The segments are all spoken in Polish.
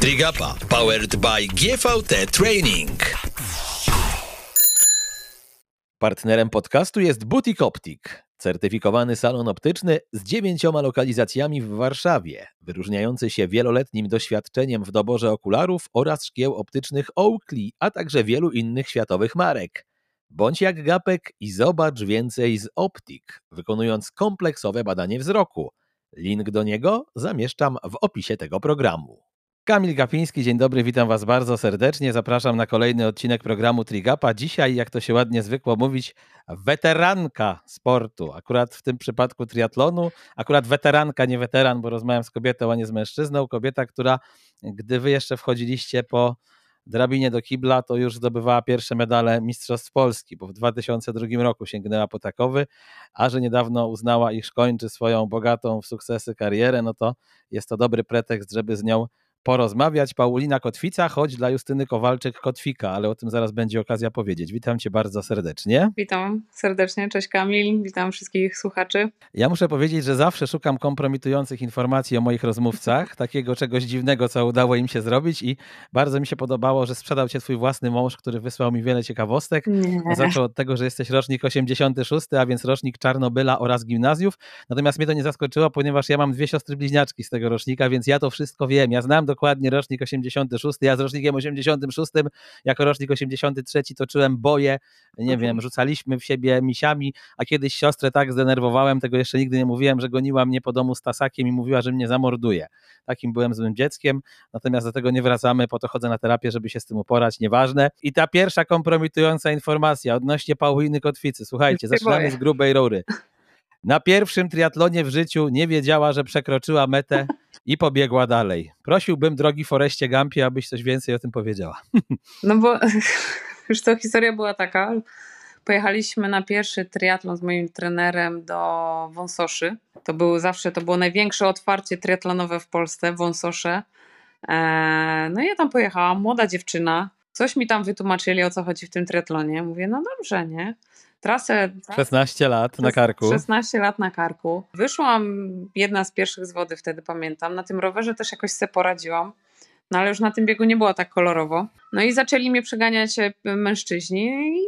Trigapa powered by GVT Training. Partnerem podcastu jest Butik Optik, certyfikowany salon optyczny z dziewięcioma lokalizacjami w Warszawie, wyróżniający się wieloletnim doświadczeniem w doborze okularów oraz szkieł optycznych Oakley, a także wielu innych światowych marek. Bądź jak Gapek i zobacz więcej z Optik, wykonując kompleksowe badanie wzroku. Link do niego zamieszczam w opisie tego programu. Kamil Gapiński, dzień dobry, witam Was bardzo serdecznie. Zapraszam na kolejny odcinek programu Trigapa. Dzisiaj, jak to się ładnie zwykło mówić, weteranka sportu. Akurat w tym przypadku triatlonu, akurat weteranka, nie weteran, bo rozmawiam z kobietą, a nie z mężczyzną. Kobieta, która, gdy Wy jeszcze wchodziliście po drabinie do kibla, to już zdobywała pierwsze medale Mistrzostw Polski, bo w 2002 roku sięgnęła po takowy, a że niedawno uznała, iż kończy swoją bogatą w sukcesy karierę, no to jest to dobry pretekst, żeby z nią porozmawiać. Paulina Kotwica, choć dla Justyny Kowalczyk Kotwika, ale o tym zaraz będzie okazja powiedzieć. Witam cię bardzo serdecznie. Witam serdecznie, cześć Kamil, witam wszystkich słuchaczy. Ja muszę powiedzieć, że zawsze szukam kompromitujących informacji o moich rozmówcach, takiego czegoś dziwnego, co udało im się zrobić i bardzo mi się podobało, że sprzedał cię twój własny mąż, który wysłał mi wiele ciekawostek. Nie. Zaczął od tego, że jesteś rocznik 86, a więc rocznik Czarnobyla oraz gimnazjów. Natomiast mnie to nie zaskoczyło, ponieważ ja mam dwie siostry bliźniaczki z tego rocznika, więc ja to wszystko wiem. Ja znam dokładnie rocznik 86. Ja z rocznikiem 86, jako rocznik 83 toczyłem boje, nie wiem, rzucaliśmy w siebie misiami, a kiedyś siostrę tak zdenerwowałem, tego jeszcze nigdy nie mówiłem, że goniła mnie po domu z tasakiem i mówiła, że mnie zamorduje. Takim byłem złym dzieckiem, natomiast do tego nie wracamy, po to chodzę na terapię, żeby się z tym uporać, nieważne. I ta pierwsza kompromitująca informacja odnośnie Pauliny Kotwicy. Słuchajcie, zaczynamy z grubej rury. Na pierwszym triatlonie w życiu nie wiedziała, że przekroczyła metę i pobiegła dalej. Prosiłbym, drogi Foreście Gampie, abyś coś więcej o tym powiedziała. No bo już to historia była taka. Pojechaliśmy na pierwszy triatlon z moim trenerem do Wąsoszy. To było zawsze, to było największe otwarcie triatlonowe w Polsce, Wąsosze. E, no i ja tam pojechałam, młoda dziewczyna. Coś mi tam wytłumaczyli, o co chodzi w tym triatlonie. Mówię, no dobrze, nie? Trasę. 16 lat na karku. 16 lat na karku. Wyszłam jedna z pierwszych z wody wtedy, pamiętam. Na tym rowerze też jakoś sobie poradziłam. No ale już na tym biegu nie było tak kolorowo. No i zaczęli mnie przeganiać e, mężczyźni i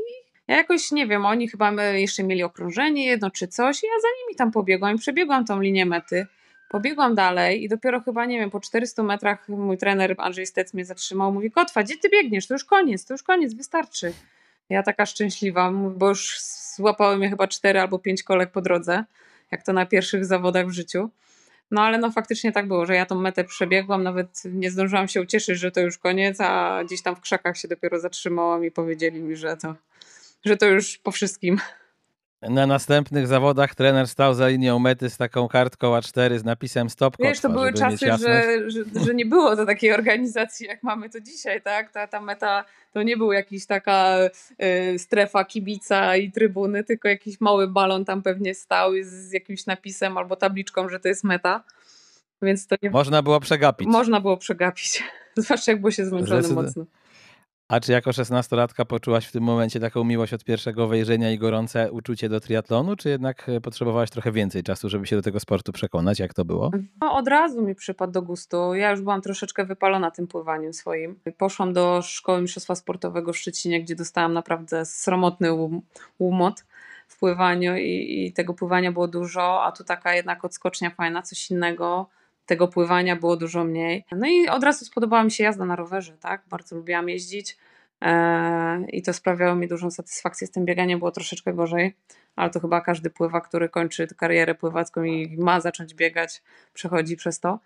ja jakoś nie wiem, oni chyba jeszcze mieli okrążenie jedno czy coś i ja za nimi tam pobiegłam i przebiegłam tą linię mety. Pobiegłam dalej i dopiero chyba, nie wiem, po 400 metrach mój trener Andrzej Stec mnie zatrzymał. Mówi, Kotwa, gdzie ty biegniesz? To już koniec, to już koniec, wystarczy. Ja taka szczęśliwa, bo już złapały mnie chyba cztery albo pięć kolek po drodze, jak to na pierwszych zawodach w życiu. No ale no faktycznie tak było, że ja tą metę przebiegłam, nawet nie zdążyłam się ucieszyć, że to już koniec, a gdzieś tam w krzakach się dopiero zatrzymałam i powiedzieli mi, że to, że to już po wszystkim. Na następnych zawodach trener stał za linią mety z taką kartką A4 z napisem stop. Wiesz, to były czasy, że, że, że, nie było to takiej organizacji, jak mamy to dzisiaj, tak? Ta, ta meta to nie był jakiś taka y, strefa kibica i trybuny, tylko jakiś mały balon tam pewnie stał z, z jakimś napisem albo tabliczką, że to jest meta. Więc to nie... Można było przegapić. Można było przegapić. Zwłaszcza jak było się zmęczony mocno. A czy jako szesnastolatka poczułaś w tym momencie taką miłość od pierwszego wejrzenia i gorące uczucie do triatlonu, czy jednak e, potrzebowałaś trochę więcej czasu, żeby się do tego sportu przekonać? Jak to było? No, od razu mi przypadł do gustu. Ja już byłam troszeczkę wypalona tym pływaniem swoim. Poszłam do Szkoły Mistrzostwa Sportowego w Szczecinie, gdzie dostałam naprawdę sromotny łomot w pływaniu i, i tego pływania było dużo, a tu taka jednak odskocznia fajna, coś innego tego pływania było dużo mniej. No i od razu spodobała mi się jazda na rowerze, tak? Bardzo lubiłam jeździć e, i to sprawiało mi dużą satysfakcję. Z tym bieganiem było troszeczkę gorzej, ale to chyba każdy pływa, który kończy karierę pływacką i ma zacząć biegać, przechodzi przez to.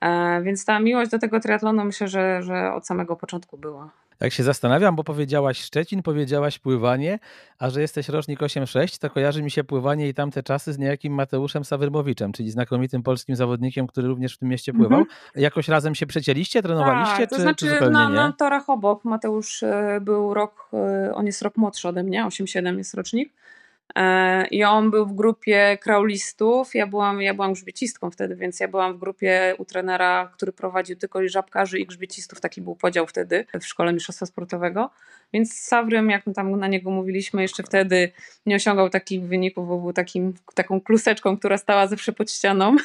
E, więc ta miłość do tego triatlonu myślę, że, że od samego początku była. Tak się zastanawiam, bo powiedziałaś Szczecin, powiedziałaś pływanie, a że jesteś rocznik 8-6, to kojarzy mi się pływanie i tamte czasy z niejakim Mateuszem Sawyrmowiczem, czyli znakomitym polskim zawodnikiem, który również w tym mieście pływał. Mhm. Jakoś razem się przecięliście, trenowaliście, tak, to czy, znaczy czy na, nie? na torach obok. Mateusz e, był rok, e, on jest rok młodszy ode mnie, 8-7 jest rocznik. E, I on był w grupie kraulistów. Ja byłam, ja byłam grzbiecistką wtedy, więc ja byłam w grupie u trenera, który prowadził tylko żabkarzy i grzbiecistów. Taki był podział wtedy w szkole mistrzostwa sportowego. Więc Sawrym, jak my tam na niego mówiliśmy, jeszcze wtedy nie osiągał takich wyników, bo był takim, taką kluseczką, która stała zawsze pod ścianą.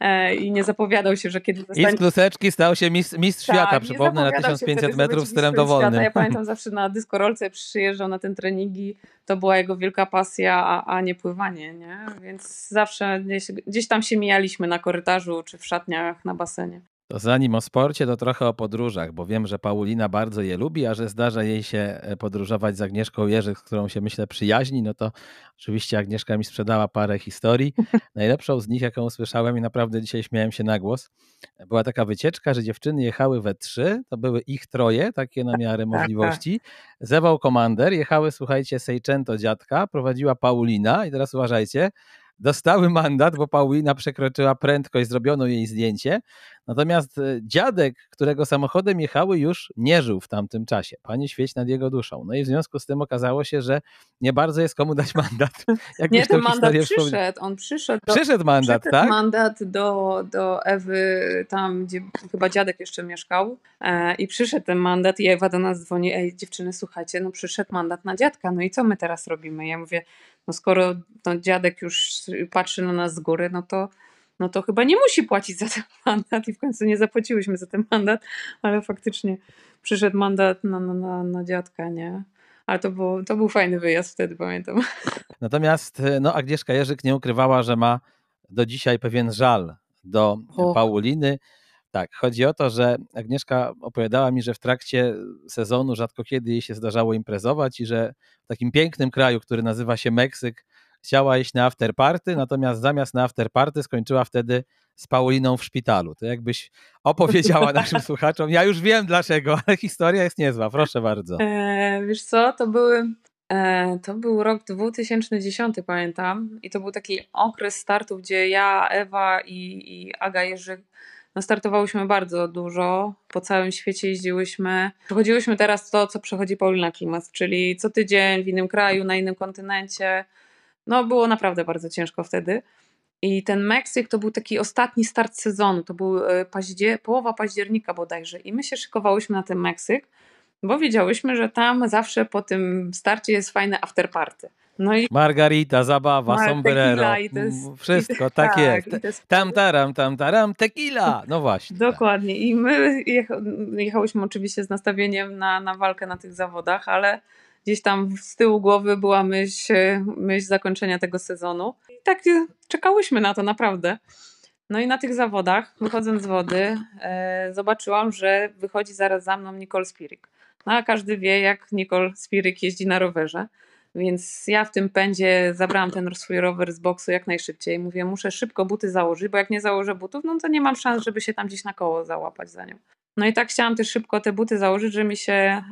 e, i nie zapowiadał się, że kiedy zostanie... I z kluseczki stał się mistrz, mistrz tak, świata, przypomnę, na 1500 metrów z stylem dowolnym. Świata. Ja pamiętam zawsze na dyskorolce przyjeżdżał na ten treningi, to była jego wielka pasja, a, a nie pływanie, nie? Więc zawsze gdzieś, gdzieś tam się mijaliśmy na korytarzu czy w szatniach na basenie. To zanim o sporcie, to trochę o podróżach, bo wiem, że Paulina bardzo je lubi, a że zdarza jej się e, podróżować z Agnieszką Jerzyk, z którą się myślę przyjaźni, no to oczywiście Agnieszka mi sprzedała parę historii. Najlepszą z nich, jaką usłyszałem i naprawdę dzisiaj śmiałem się na głos, była taka wycieczka, że dziewczyny jechały we trzy, to były ich troje, takie na miarę tak, tak. możliwości. Zewał komander, jechały, słuchajcie, Sejczęto dziadka, prowadziła Paulina i teraz uważajcie, dostały mandat, bo Paulina przekroczyła prędkość, zrobiono jej zdjęcie. Natomiast e, dziadek, którego samochodem jechały, już nie żył w tamtym czasie. Pani świeć nad jego duszą. No i w związku z tym okazało się, że nie bardzo jest komu dać mandat. Nie, ten mandat przyszedł. On przyszedł. Do, przyszedł mandat, przyszedł tak? mandat do, do Ewy, tam gdzie chyba dziadek jeszcze mieszkał. E, I przyszedł ten mandat i Ewa do nas dzwoni. Ej, dziewczyny, słuchajcie, no przyszedł mandat na dziadka. No i co my teraz robimy? Ja mówię, no skoro no, dziadek już patrzy na nas z góry, no to, no to chyba nie musi płacić za ten mandat i w końcu nie zapłaciłyśmy za ten mandat, ale faktycznie przyszedł mandat na, na, na, na dziadka, nie? Ale to, było, to był fajny wyjazd wtedy, pamiętam. Natomiast no, Agnieszka Jerzyk nie ukrywała, że ma do dzisiaj pewien żal do o. Pauliny. Tak, chodzi o to, że Agnieszka opowiadała mi, że w trakcie sezonu rzadko kiedy jej się zdarzało imprezować i że w takim pięknym kraju, który nazywa się Meksyk, chciała iść na afterparty, natomiast zamiast na afterparty skończyła wtedy z Pauliną w szpitalu. To jakbyś opowiedziała naszym słuchaczom. Ja już wiem dlaczego, ale historia jest niezła. Proszę bardzo. E, wiesz co, to były e, to był rok 2010, pamiętam, i to był taki okres startów, gdzie ja, Ewa i, i Aga Jerzyk no startowałyśmy bardzo dużo, po całym świecie jeździłyśmy. Przechodziłyśmy teraz to, co przechodzi Paulina Klimas, czyli co tydzień w innym kraju, na innym kontynencie. No było naprawdę bardzo ciężko wtedy. I ten Meksyk to był taki ostatni start sezonu, to był e, paździer połowa października bodajże. I my się szykowałyśmy na ten Meksyk, bo wiedziałyśmy, że tam zawsze po tym starcie jest fajne afterparty. No i Margarita, zabawa, Mar sombrero, jest, wszystko, tak, tak jest. jest. Tam taram, tam taram, tequila, no właśnie. Dokładnie i my jecha jechałyśmy oczywiście z nastawieniem na, na walkę na tych zawodach, ale gdzieś tam z tyłu głowy była myśl, myśl zakończenia tego sezonu. I tak czekałyśmy na to naprawdę. No i na tych zawodach, wychodząc z wody, e, zobaczyłam, że wychodzi zaraz za mną Nicole Spirik. No a każdy wie, jak Nicole Spirik jeździ na rowerze. Więc ja w tym pędzie zabrałam ten swój rower z boksu jak najszybciej. Mówię, muszę szybko buty założyć, bo jak nie założę butów, no to nie mam szans, żeby się tam gdzieś na koło załapać za nią. No i tak chciałam też szybko te buty założyć, że mi się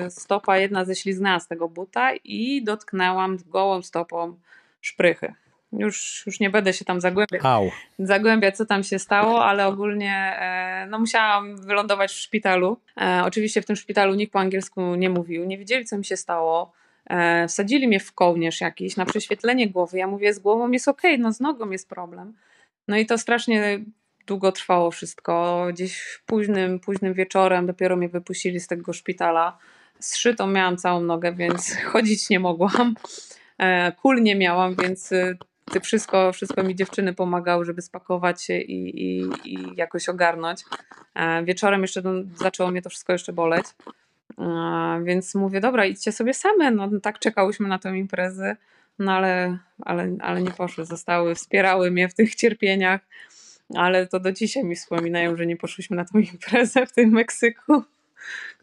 yy, stopa jedna ześliznęła z tego buta i dotknęłam gołą stopą szprychy. Już, już nie będę się tam zagłębiać, Au. zagłębiać, co tam się stało, ale ogólnie e, no, musiałam wylądować w szpitalu. E, oczywiście w tym szpitalu nikt po angielsku nie mówił, nie wiedzieli, co mi się stało. E, wsadzili mnie w kołnierz jakiś na prześwietlenie głowy. Ja mówię, z głową jest ok, no z nogą jest problem. No i to strasznie długo trwało wszystko. Gdzieś późnym, późnym wieczorem dopiero mnie wypuścili z tego szpitala. Zszytą miałam całą nogę, więc chodzić nie mogłam. E, kul nie miałam, więc ty wszystko, wszystko mi dziewczyny pomagały, żeby spakować się i, i, i jakoś ogarnąć. E, wieczorem jeszcze zaczęło mnie to wszystko jeszcze boleć. Więc mówię, dobra, idźcie sobie same. No tak czekałyśmy na tę imprezę, no ale, ale, ale nie poszły, zostały, wspierały mnie w tych cierpieniach. Ale to do dzisiaj mi wspominają, że nie poszłyśmy na tę imprezę w tym Meksyku,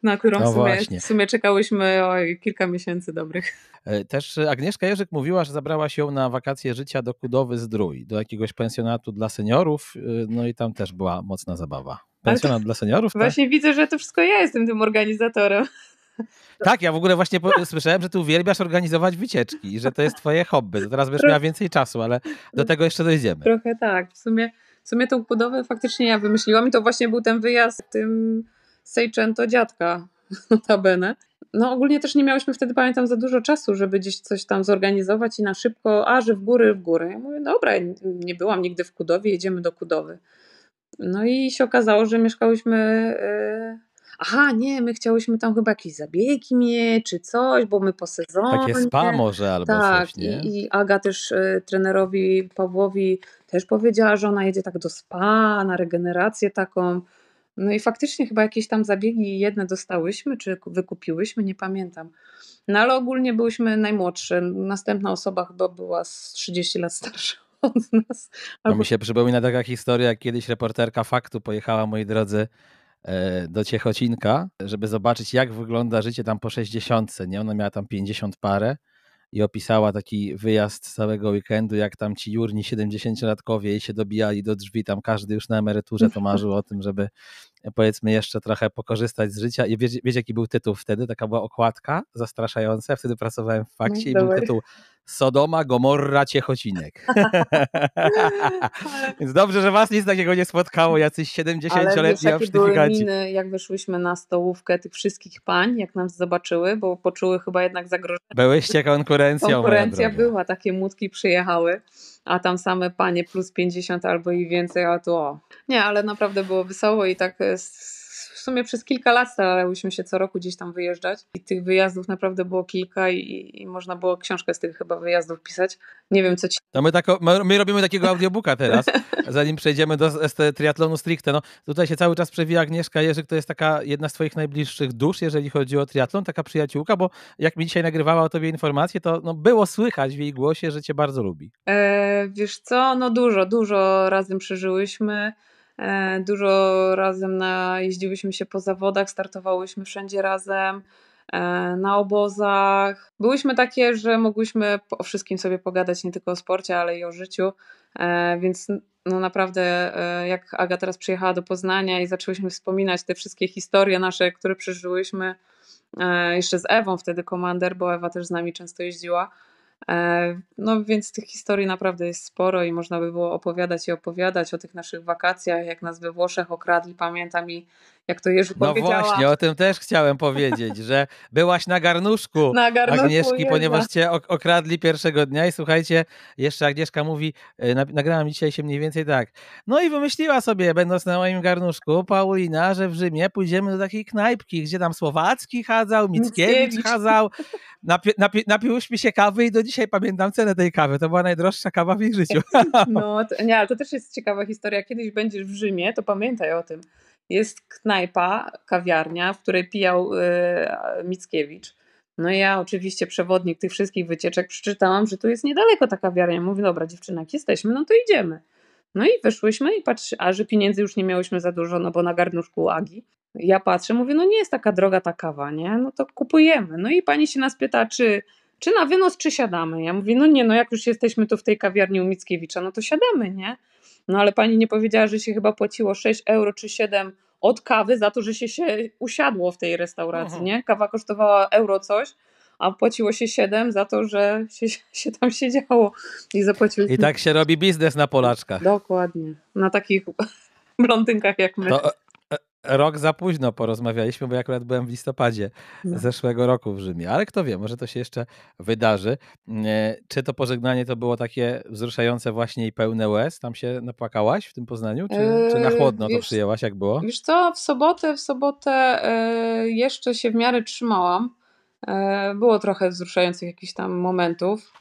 na którą no w, sumie, w sumie czekałyśmy o kilka miesięcy dobrych. E, też Agnieszka Jerzyk mówiła, że zabrała się na wakacje życia do Kudowy Zdrój, do jakiegoś pensjonatu dla seniorów, e, no i tam też była mocna zabawa. Pensjonat dla seniorów? Tak? Właśnie widzę, że to wszystko ja jestem tym organizatorem. Tak, ja w ogóle właśnie słyszałem, że ty uwielbiasz organizować wycieczki i że to jest twoje hobby. To teraz będziesz miała więcej czasu, ale do tego jeszcze dojdziemy. Trochę tak. W sumie, w sumie tą budowę faktycznie ja wymyśliłam i to właśnie był ten wyjazd tym Seicento dziadka notabene. No ogólnie też nie miałyśmy wtedy, pamiętam, za dużo czasu, żeby gdzieś coś tam zorganizować i na szybko, a że w góry, w góry. Ja mówię, dobra, nie byłam nigdy w Kudowie, jedziemy do Kudowy. No i się okazało, że mieszkałyśmy. Aha, nie, my chciałyśmy tam chyba jakieś zabiegi mieć, czy coś, bo my po sezonie. Takie spa może albo tak, coś, nie? I, i Aga też y, trenerowi Pawłowi też powiedziała, że ona jedzie tak do spa, na regenerację taką. No i faktycznie chyba jakieś tam zabiegi jedne dostałyśmy, czy wykupiłyśmy, nie pamiętam. No ale ogólnie byłyśmy najmłodsze. Następna osoba chyba była z 30 lat starsza od nas. Albo... To mi się przypomina taka historia, jak kiedyś reporterka Faktu pojechała, moi drodzy, do Ciechocinka, żeby zobaczyć, jak wygląda życie tam po 60. Nie? Ona miała tam 50 parę i opisała taki wyjazd całego weekendu, jak tam ci jurni 70-latkowie jej się dobijali do drzwi, tam każdy już na emeryturze to marzył o tym, żeby powiedzmy jeszcze trochę pokorzystać z życia. I wiecie, wiecie jaki był tytuł wtedy? Taka była okładka zastraszająca. Wtedy pracowałem w fakcie no, i był tytuł Sodoma, Gomorra, Ciechocinek. Więc dobrze, że was nic takiego nie spotkało, jacyś 70-letni absztyfikanci. miny, jak wyszłyśmy na stołówkę tych wszystkich pań, jak nas zobaczyły, bo poczuły chyba jednak zagrożenie. Byłyście konkurencją. Konkurencja była, takie mutki przyjechały a tam same panie plus 50 albo i więcej, a tu o. Nie, ale naprawdę było wesoło i tak e, w sumie przez kilka lat starałyśmy się co roku gdzieś tam wyjeżdżać i tych wyjazdów naprawdę było kilka i, i można było książkę z tych chyba wyjazdów pisać. Nie wiem, co ci... To my, tako, my robimy takiego audiobooka teraz, zanim przejdziemy do triatlonu stricte. No, tutaj się cały czas przewija Agnieszka Jerzyk, to jest taka jedna z twoich najbliższych dusz, jeżeli chodzi o triatlon, taka przyjaciółka, bo jak mi dzisiaj nagrywała o tobie informacje, to no, było słychać w jej głosie, że cię bardzo lubi. E, wiesz co, no dużo, dużo razem przeżyłyśmy. E, dużo razem na, jeździłyśmy się po zawodach, startowałyśmy wszędzie razem, e, na obozach. Byłyśmy takie, że mogłyśmy o wszystkim sobie pogadać, nie tylko o sporcie, ale i o życiu. E, więc no naprawdę, jak Aga teraz przyjechała do Poznania i zaczęłyśmy wspominać te wszystkie historie nasze, które przeżyłyśmy, jeszcze z Ewą wtedy komander, bo Ewa też z nami często jeździła no więc tych historii naprawdę jest sporo i można by było opowiadać i opowiadać o tych naszych wakacjach, jak nas we Włoszech okradli, pamiętam i jak to Jerzu no powiedziała. No właśnie, o tym też chciałem powiedzieć, że byłaś na garnuszku, na garnuszku Agnieszki, ponieważ cię okradli pierwszego dnia i słuchajcie, jeszcze Agnieszka mówi, e, nagrałam dzisiaj się mniej więcej tak, no i wymyśliła sobie, będąc na moim garnuszku, Paulina, że w Rzymie pójdziemy do takiej knajpki, gdzie tam Słowacki chadzał, Mickiewicz, Mickiewicz. chadzał, napi, napi, napiłyśmy się kawy i do dzisiaj pamiętam cenę tej kawy, to była najdroższa kawa w ich życiu. No, to, nie, ale to też jest ciekawa historia, kiedyś będziesz w Rzymie, to pamiętaj o tym jest knajpa, kawiarnia, w której pijał y, Mickiewicz. No ja oczywiście przewodnik tych wszystkich wycieczek przeczytałam, że tu jest niedaleko ta kawiarnia. Mówię, dobra dziewczyna, jak jesteśmy, no to idziemy. No i wyszłyśmy i patrz, a że pieniędzy już nie miałyśmy za dużo, no bo na garnuszku Agi. Ja patrzę, mówię, no nie jest taka droga ta kawa, nie? No to kupujemy. No i pani się nas pyta, czy, czy na wynos, czy siadamy? Ja mówię, no nie, no jak już jesteśmy tu w tej kawiarni u Mickiewicza, no to siadamy, nie? No ale pani nie powiedziała, że się chyba płaciło 6 euro czy 7 od kawy za to, że się, się usiadło w tej restauracji, Aha. nie? Kawa kosztowała euro coś, a płaciło się 7 za to, że się, się tam siedziało i zapłaciło. I tak się robi biznes na Polaczkach. Dokładnie. Na takich blondynkach jak my. To rok za późno porozmawialiśmy, bo ja akurat byłem w listopadzie no. zeszłego roku w Rzymie, ale kto wie, może to się jeszcze wydarzy. Czy to pożegnanie to było takie wzruszające właśnie i pełne łez? Tam się napłakałaś w tym Poznaniu? Czy, czy na chłodno wiesz, to przyjęłaś? Jak było? Wiesz co, w sobotę, w sobotę e, jeszcze się w miarę trzymałam. E, było trochę wzruszających jakichś tam momentów,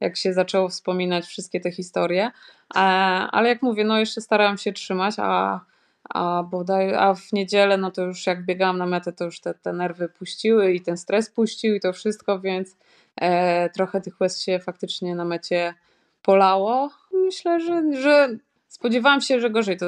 jak się zaczęło wspominać wszystkie te historie, ale jak mówię, no jeszcze starałam się trzymać, a a, bodaj, a w niedzielę, no to już jak biegałam na metę, to już te, te nerwy puściły i ten stres puścił i to wszystko, więc e, trochę tych łez się faktycznie na mecie polało. Myślę, że, że spodziewałam się, że gorzej to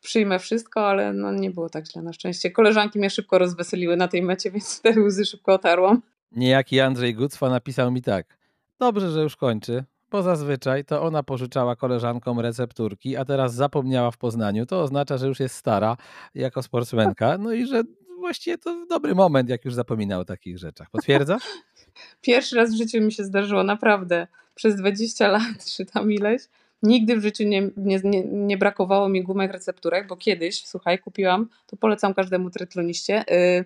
przyjmę wszystko, ale no nie było tak źle na szczęście. Koleżanki mnie szybko rozweseliły na tej mecie, więc te łzy szybko otarłam. Niejaki Andrzej Gucwa napisał mi tak. Dobrze, że już kończy bo zazwyczaj to ona pożyczała koleżankom recepturki, a teraz zapomniała w Poznaniu. To oznacza, że już jest stara jako sportsmenka, no i że właściwie to dobry moment, jak już zapomina o takich rzeczach. Potwierdzasz? Pierwszy raz w życiu mi się zdarzyło, naprawdę. Przez 20 lat, czy tam ileś, nigdy w życiu nie, nie, nie, nie brakowało mi gumek recepturek, bo kiedyś, słuchaj, kupiłam, to polecam każdemu trytloniście, yy,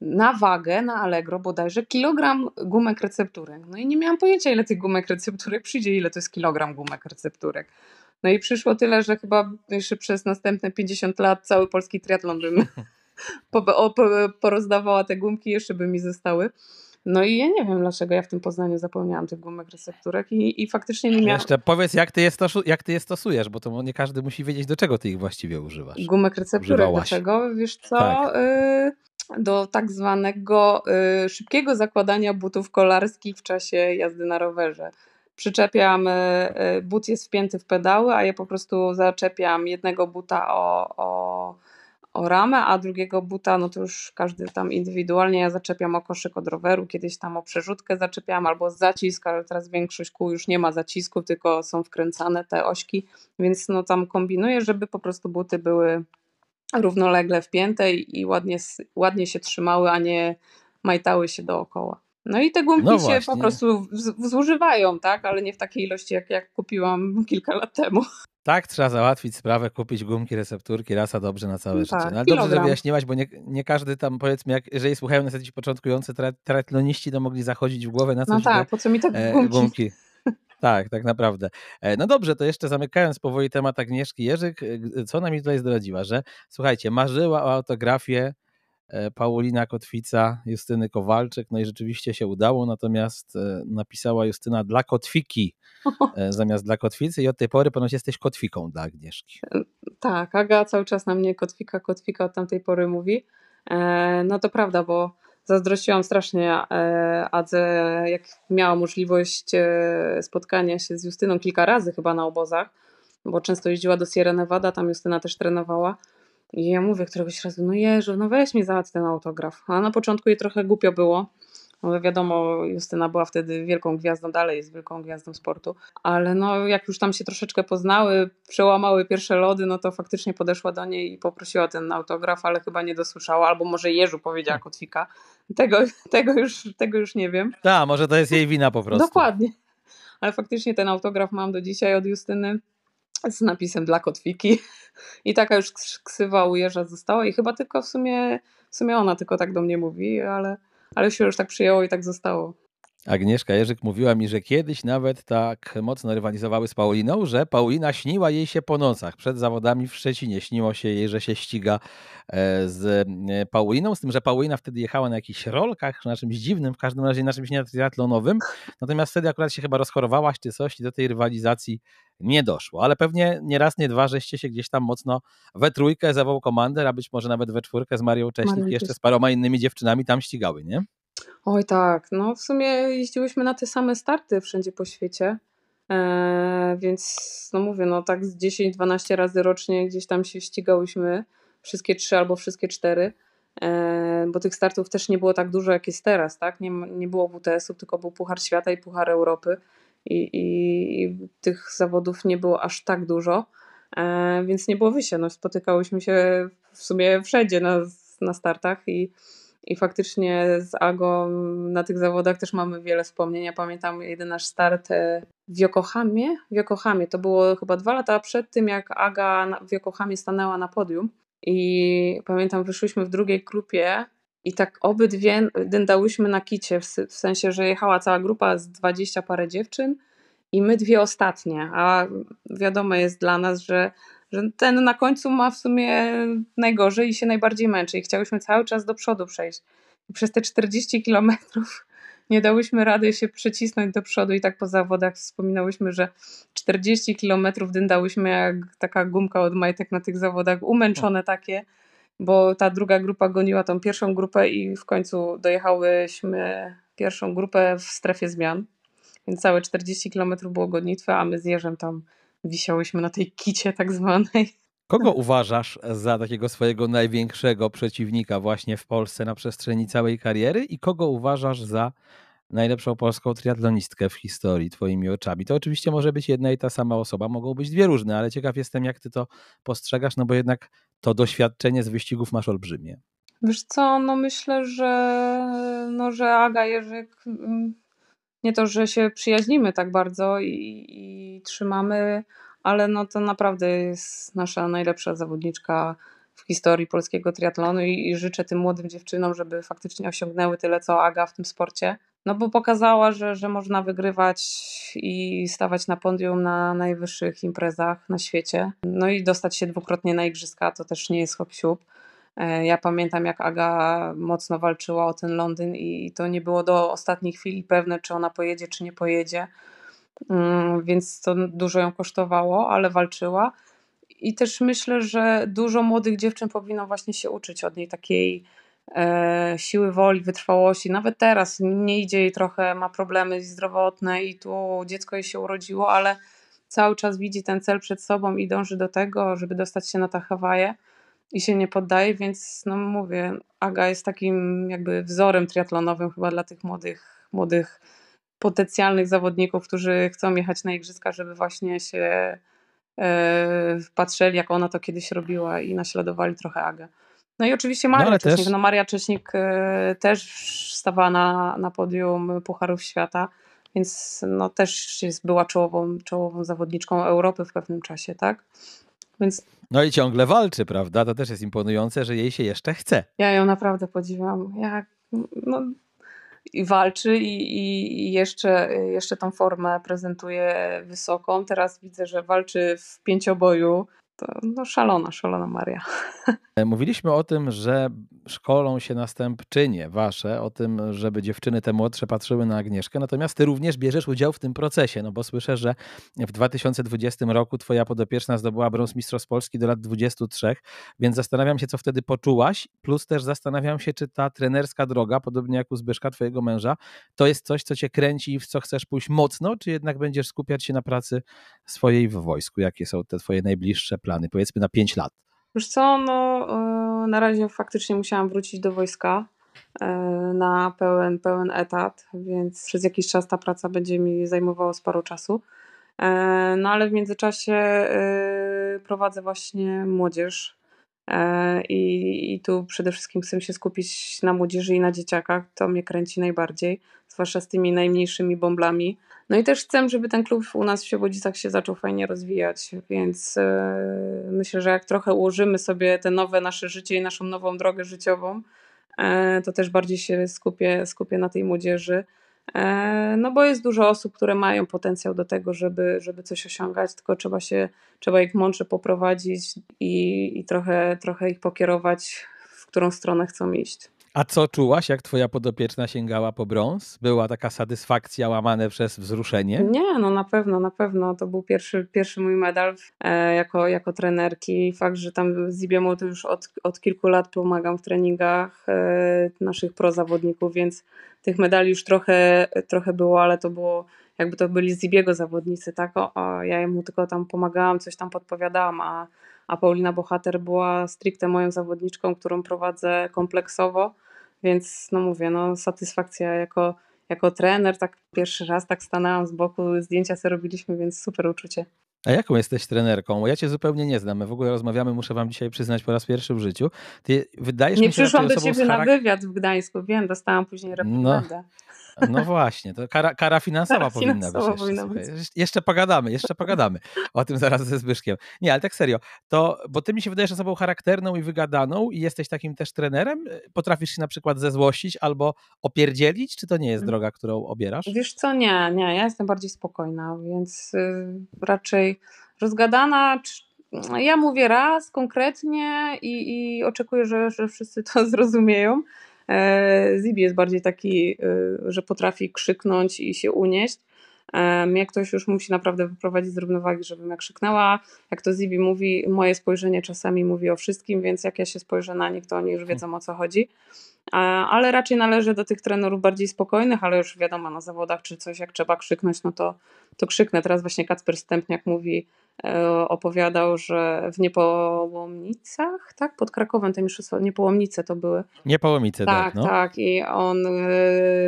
na wagę na Allegro bodajże kilogram gumek recepturek. No i nie miałam pojęcia, ile tych gumek recepturek przyjdzie, ile to jest kilogram gumek recepturek. No i przyszło tyle, że chyba jeszcze przez następne 50 lat cały polski triatlon bym porozdawała te gumki, jeszcze by mi zostały. No i ja nie wiem, dlaczego ja w tym Poznaniu zapomniałam tych gumek recepturek i, i faktycznie nie miałam... Jeszcze powiedz, jak ty, je stosu, jak ty je stosujesz, bo to nie każdy musi wiedzieć, do czego ty ich właściwie używasz. Gumek recepturek, do czego? Wiesz co? Tak. Y do tak zwanego y, szybkiego zakładania butów kolarskich w czasie jazdy na rowerze. Przyczepiam, y, y, but jest wpięty w pedały, a ja po prostu zaczepiam jednego buta o, o, o ramę, a drugiego buta, no to już każdy tam indywidualnie, ja zaczepiam o koszyk od roweru, kiedyś tam o przerzutkę zaczepiam albo zacisk, ale teraz większość kół już nie ma zacisku, tylko są wkręcane te ośki, więc no tam kombinuję, żeby po prostu buty były równolegle wpięte i ładnie, ładnie się trzymały, a nie majtały się dookoła. No i te gumki no się po prostu zużywają, tak? Ale nie w takiej ilości, jak, jak kupiłam kilka lat temu. Tak, trzeba załatwić sprawę, kupić gumki, recepturki, rasa dobrze na całe no tak, życie. No, ale dobrze, że wyjaśniłaś, bo nie, nie każdy tam, powiedzmy, jak, jeżeli słuchają na ci początkujący triatloniści, to mogli zachodzić w głowę na coś, No tak, po co mi te e, gumki? gumki. Tak, tak naprawdę. E, no dobrze, to jeszcze zamykając powoli temat Agnieszki Jerzyk, e, co nam tutaj zdradziła, że słuchajcie, marzyła o autografie e, Paulina Kotwica, Justyny Kowalczyk, no i rzeczywiście się udało, natomiast napisała Justyna dla Kotwiki zamiast dla Kotwicy i od tej pory ponoć jesteś Kotwiką dla Agnieszki. Tak, Aga cały czas na mnie Kotwika, Kotwika od tamtej pory mówi. No to prawda, bo zazdrościłam strasznie e, Adze, jak miała możliwość e, spotkania się z Justyną kilka razy chyba na obozach, bo często jeździła do Sierra Nevada, tam Justyna też trenowała. I ja mówię któregoś razu, no Jerzy, no weź mi załatw ten autograf. A na początku jej trochę głupio było, no wiadomo, Justyna była wtedy wielką gwiazdą, dalej jest wielką gwiazdą sportu, ale no jak już tam się troszeczkę poznały, przełamały pierwsze lody, no to faktycznie podeszła do niej i poprosiła ten autograf, ale chyba nie dosłyszała, albo może Jerzu powiedziała Kotwika. Tego, tego, już, tego już nie wiem. Tak, może to jest jej wina po prostu. Dokładnie. Ale faktycznie ten autograf mam do dzisiaj od Justyny z napisem dla Kotwiki. I taka już ksywa u Jerza została i chyba tylko w sumie, w sumie ona tylko tak do mnie mówi, ale ale się już tak przyjęło i tak zostało. Agnieszka Jerzyk mówiła mi, że kiedyś nawet tak mocno rywalizowały z Pauliną, że Paulina śniła jej się po nocach. Przed zawodami w Szczecinie śniło się jej, że się ściga e, z e, Pauliną, z tym, że Paulina wtedy jechała na jakichś rolkach, na czymś dziwnym, w każdym razie na czymś triatlonowym. Natomiast wtedy akurat się chyba rozchorowałaś czy coś i do tej rywalizacji nie doszło. Ale pewnie nie raz, nie dwa, żeście się gdzieś tam mocno we trójkę zawoł komander, a być może nawet we czwórkę z Marią Cześnik jeszcze z paroma innymi dziewczynami tam ścigały, nie? Oj tak, no w sumie jeździłyśmy na te same starty wszędzie po świecie, e, więc no mówię, no tak z 10-12 razy rocznie gdzieś tam się ścigałyśmy, wszystkie trzy albo wszystkie cztery, e, bo tych startów też nie było tak dużo jak jest teraz, tak? Nie, nie było WTS-u, tylko był Puchar Świata i Puchar Europy. I, i, i tych zawodów nie było aż tak dużo, e, więc nie było wyjścia, no spotykałyśmy się w sumie wszędzie na, na startach i i faktycznie z Agą na tych zawodach też mamy wiele wspomnień. Ja pamiętam jeden nasz start e, w Yokohamie. W Yokohamie to było chyba dwa lata przed tym, jak Aga w Yokohamie stanęła na podium. I pamiętam, wyszłyśmy w drugiej grupie i tak obydwie dędałyśmy na kicie, w sensie, że jechała cała grupa z dwadzieścia parę dziewczyn i my dwie ostatnie. A wiadomo jest dla nas, że że ten na końcu ma w sumie najgorzej i się najbardziej męczy i chciałyśmy cały czas do przodu przejść. I przez te 40 kilometrów nie dałyśmy rady się przycisnąć do przodu i tak po zawodach wspominałyśmy, że 40 kilometrów dyndałyśmy jak taka gumka od majtek na tych zawodach, umęczone takie, bo ta druga grupa goniła tą pierwszą grupę i w końcu dojechałyśmy pierwszą grupę w strefie zmian. Więc całe 40 kilometrów było gonitwy, a my z Jerzem tam wisiałyśmy na tej kicie tak zwanej. Kogo uważasz za takiego swojego największego przeciwnika właśnie w Polsce na przestrzeni całej kariery i kogo uważasz za najlepszą polską triatlonistkę w historii twoimi oczami? To oczywiście może być jedna i ta sama osoba, mogą być dwie różne, ale ciekaw jestem jak ty to postrzegasz, no bo jednak to doświadczenie z wyścigów masz olbrzymie. Wiesz co, no myślę, że, no, że Aga Jerzyk mm, nie to, że się przyjaźnimy tak bardzo i, i trzymamy, ale no to naprawdę jest nasza najlepsza zawodniczka w historii polskiego triatlonu i, i, życzę tym młodym dziewczynom, żeby faktycznie osiągnęły tyle co Aga w tym sporcie. No bo pokazała, że, że można wygrywać i stawać na podium na najwyższych imprezach na świecie. No i dostać się dwukrotnie na igrzyska to też nie jest hop E, ja pamiętam, jak Aga mocno walczyła o ten Londyn i to nie było do ostatniej chwili pewne, czy ona pojedzie, czy nie pojedzie. Mm, więc to dużo ją kosztowało, ale walczyła. I też myślę, że dużo młodych dziewczyn powinno właśnie się uczyć od niej takiej e, siły woli, wytrwałości. Nawet teraz nie idzie jej trochę, ma problemy zdrowotne i tu dziecko jej się urodziło, ale cały czas widzi ten cel przed sobą i dąży do tego, żeby dostać się na te Hawaje i się nie poddaje, więc no mówię, Aga jest takim jakby wzorem triatlonowym chyba dla tych młodych, młodych potencjalnych zawodników, którzy chcą jechać na igrzyska, żeby właśnie się e, patrzyli, jak ona to kiedyś robiła i naśladowali trochę Agę. No i oczywiście Maria no, Cześnik. Też... No Maria Cześnik e, też stawała na, na podium Pucharów Świata, więc no też jest, była czołową, czołową zawodniczką Europy w pewnym czasie, tak? Więc... No i ciągle walczy, prawda? To też jest imponujące, że jej się jeszcze chce. Ja ją naprawdę podziwiam. Ja, no, i walczy i, i, jeszcze, jeszcze tą formę prezentuje wysoką. Teraz widzę, że walczy w pięcioboju to no szalona, szalona Maria. E, mówiliśmy o tym, że szkolą się następczynie wasze, o tym, żeby dziewczyny te młodsze patrzyły na Agnieszkę, natomiast ty również bierzesz udział w tym procesie, no bo słyszę, że w 2020 roku twoja podopieczna zdobyła brąz Mistrzostw Polski do lat 23, więc zastanawiam się, co wtedy poczułaś, plus też zastanawiam się, czy ta trenerska droga, podobnie jak u Zbyszka, twojego męża, to jest coś, co cię kręci i w co chcesz pójść mocno, czy jednak będziesz skupiać się na pracy swojej w wojsku? Jakie są te twoje najbliższe plany, powiedzmy na 5 lat? Już co, no e, na razie faktycznie musiałam wrócić do wojska e, na pełen, pełen etat, więc przez jakiś czas ta praca będzie mi zajmowała sporo czasu. E, no ale w międzyczasie prowadzę właśnie młodzież i, i tu przede wszystkim chcę się skupić na młodzieży i na dzieciakach. To mnie kręci najbardziej, zwłaszcza z tymi najmniejszymi bąblami. No i też chcę, żeby ten klub u nas w Świebodzicach się zaczął fajnie rozwijać, więc e, myślę, że jak trochę ułożymy sobie te nowe nasze życie i naszą nową drogę życiową, e, to też bardziej się skupię, skupię na tej młodzieży. E, no bo jest dużo osób, które mają potencjał do tego, żeby, żeby coś osiągać, tylko trzeba się, trzeba ich mądrze poprowadzić i, i trochę, trochę ich pokierować, w którą stronę chcą iść. A co czułaś, jak twoja podopieczna sięgała po brąz? Była taka satysfakcja łamane przez wzruszenie? Nie, no na pewno, na pewno. To był pierwszy, pierwszy mój medal e, jako, jako trenerki. Fakt, że tam z Ibiemu to już od, od kilku lat pomagam w treningach e, naszych prozawodników, więc tych medali już trochę, trochę było, ale to było jakby to byli Zibiego zawodnicy, tak? O, ja mu tylko tam pomagałam, coś tam podpowiadałam, a, a Paulina Bohater była stricte moją zawodniczką, którą prowadzę kompleksowo więc no mówię, no satysfakcja jako, jako trener, tak pierwszy raz tak stanęłam z boku, zdjęcia sobie robiliśmy, więc super uczucie. A jaką jesteś trenerką? Ja cię zupełnie nie znam. My w ogóle rozmawiamy, muszę wam dzisiaj przyznać po raz pierwszy w życiu. Ty wydajesz nie mi się przyszłam do ciebie na wywiad w Gdańsku, wiem, dostałam później no. reprymendę. No. No właśnie, to kara, kara finansowa kara powinna finansowa być. Jeszcze, powinna być. jeszcze pogadamy, jeszcze pogadamy o tym zaraz ze Zbyszkiem. Nie, ale tak serio, to, bo ty mi się wydajesz osobą charakterną i wygadaną i jesteś takim też trenerem? Potrafisz się na przykład zezłościć albo opierdzielić, czy to nie jest mhm. droga, którą obierasz? Wiesz co, nie, nie, ja jestem bardziej spokojna, więc y, raczej rozgadana, ja mówię raz konkretnie i, i oczekuję, że, że wszyscy to zrozumieją. E, Zibi jest bardziej taki, e, że potrafi krzyknąć i się unieść. Jak ktoś już musi naprawdę wyprowadzić z równowagi, żebym jak krzyknęła, jak to Zibi mówi, moje spojrzenie czasami mówi o wszystkim, więc jak ja się spojrzę na nich, to oni już wiedzą o co chodzi. Ale raczej należy do tych trenerów bardziej spokojnych, ale już wiadomo na zawodach, czy coś jak trzeba krzyknąć, no to, to krzyknę. Teraz właśnie Kacper Stępniak mówi, E, opowiadał, że w Niepołomnicach, tak? Pod Krakowem te mistrzostwa, Niepołomnice to były. Niepołomice, tak. Tak, no. tak. I on e,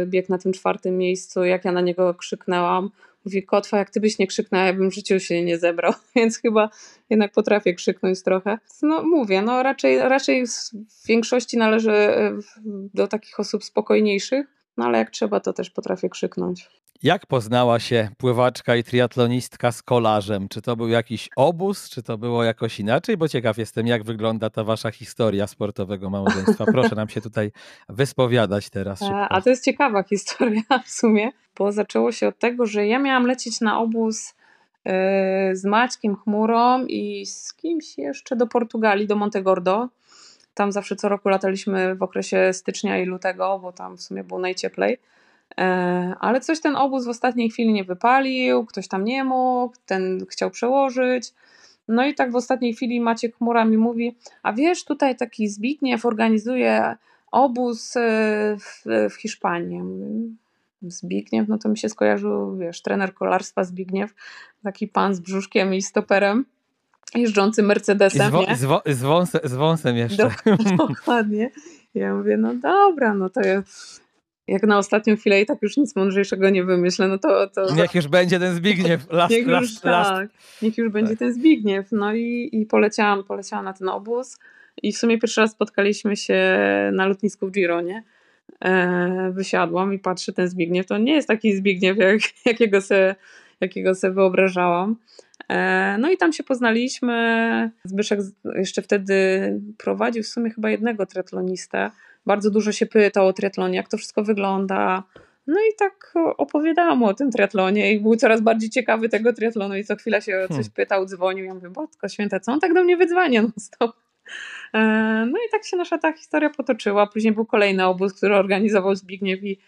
biegł na tym czwartym miejscu, jak ja na niego krzyknęłam. Mówi, Kotwa, jak ty byś nie krzyknęła, ja bym w życiu się nie zebrał, więc chyba jednak potrafię krzyknąć trochę. No mówię, no raczej, raczej w większości należy e, do takich osób spokojniejszych, no ale jak trzeba, to też potrafię krzyknąć. Jak poznała się pływaczka i triatlonistka z kolarzem? Czy to był jakiś obóz, czy to było jakoś inaczej? Bo ciekaw jestem, jak wygląda ta wasza historia sportowego małżeństwa. Proszę nam się tutaj wyspowiadać teraz. Szybko. A to jest ciekawa historia w sumie, bo zaczęło się od tego, że ja miałam lecieć na obóz e, z Maćkiem Chmurą i z kimś jeszcze do Portugalii, do Montegordo tam zawsze co roku lataliśmy w okresie stycznia i lutego, bo tam w sumie było najcieplej. E, ale coś ten obóz w ostatniej chwili nie wypalił, ktoś tam nie mógł, ten chciał przełożyć. No i tak w ostatniej chwili Maciek Chmura mi mówi, a wiesz, tutaj taki Zbigniew organizuje obóz e, w, w Hiszpanii. Zbigniew, no to mi się skojarzył, wiesz, trener kolarstwa Zbigniew, taki pan z brzuszkiem i stoperem jeżdżący Mercedesem. I z, wo, z, z, wąsem, z wąsem jeszcze. Dokładnie. Ja mówię, no dobra, no to jest jak na ostatnią chwilę i tak już nic mądrzejszego nie wymyślę, no to... to niech już będzie ten Zbigniew, last, niech last, już, last. Tak, niech już będzie tak. ten Zbigniew. No i, i poleciałam, poleciałam na ten obóz i w sumie pierwszy raz spotkaliśmy się na lotnisku w Gironie. E, wysiadłam i patrzę, ten Zbigniew to nie jest taki Zbigniew, jak, jakiego sobie jakiego sobie wyobrażałam. E, no i tam się poznaliśmy. Zbyszek jeszcze wtedy prowadził w sumie chyba jednego triatlonistę. Bardzo dużo się pytał o triatlonie, jak to wszystko wygląda. No i tak opowiadałam o tym triatlonie i był coraz bardziej ciekawy tego triatlonu i co chwila się o coś hmm. pytał, dzwonił. Ja mówię, Botko święte, co on tak do mnie wydzwania no stop. E, no i tak się nasza ta historia potoczyła. Później był kolejny obóz, który organizował Zbigniew i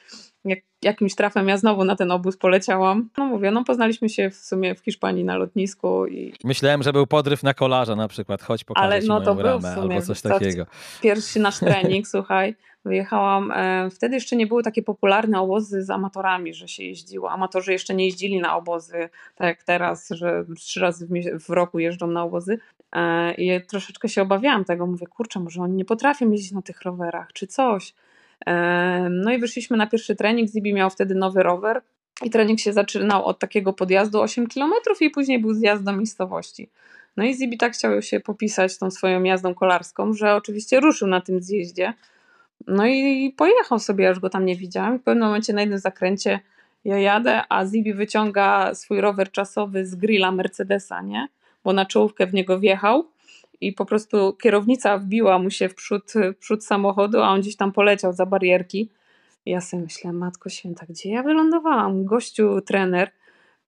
jak, jakimś trafem ja znowu na ten obóz poleciałam. No mówię, no poznaliśmy się w sumie w Hiszpanii na lotnisku. i Myślałem, że był podryw na kolarza na przykład, chodź pokażę Ale no to był w sumie, albo coś takiego. Pierwszy nasz trening, słuchaj, wyjechałam, e, wtedy jeszcze nie były takie popularne obozy z amatorami, że się jeździło. Amatorzy jeszcze nie jeździli na obozy, tak jak teraz, że trzy razy w, w roku jeżdżą na obozy. E, I troszeczkę się obawiałam tego, mówię, kurczę, może oni nie potrafią jeździć na tych rowerach, czy coś. No i wyszliśmy na pierwszy trening. Zibi miał wtedy nowy rower i trening się zaczynał od takiego podjazdu 8 km i później był zjazd do miejscowości. No i Zibi tak chciał się popisać tą swoją jazdą kolarską, że oczywiście ruszył na tym zjeździe. No i pojechał sobie, aż go tam nie widziałam. W pewnym momencie na jednym zakręcie ja jadę, a Zibi wyciąga swój rower czasowy z grilla Mercedesa, nie? Bo na czołówkę w niego wjechał i po prostu kierownica wbiła mu się w przód, w przód samochodu, a on gdzieś tam poleciał za barierki. Ja sobie myślę, matko święta, gdzie ja wylądowałam? Gościu, trener,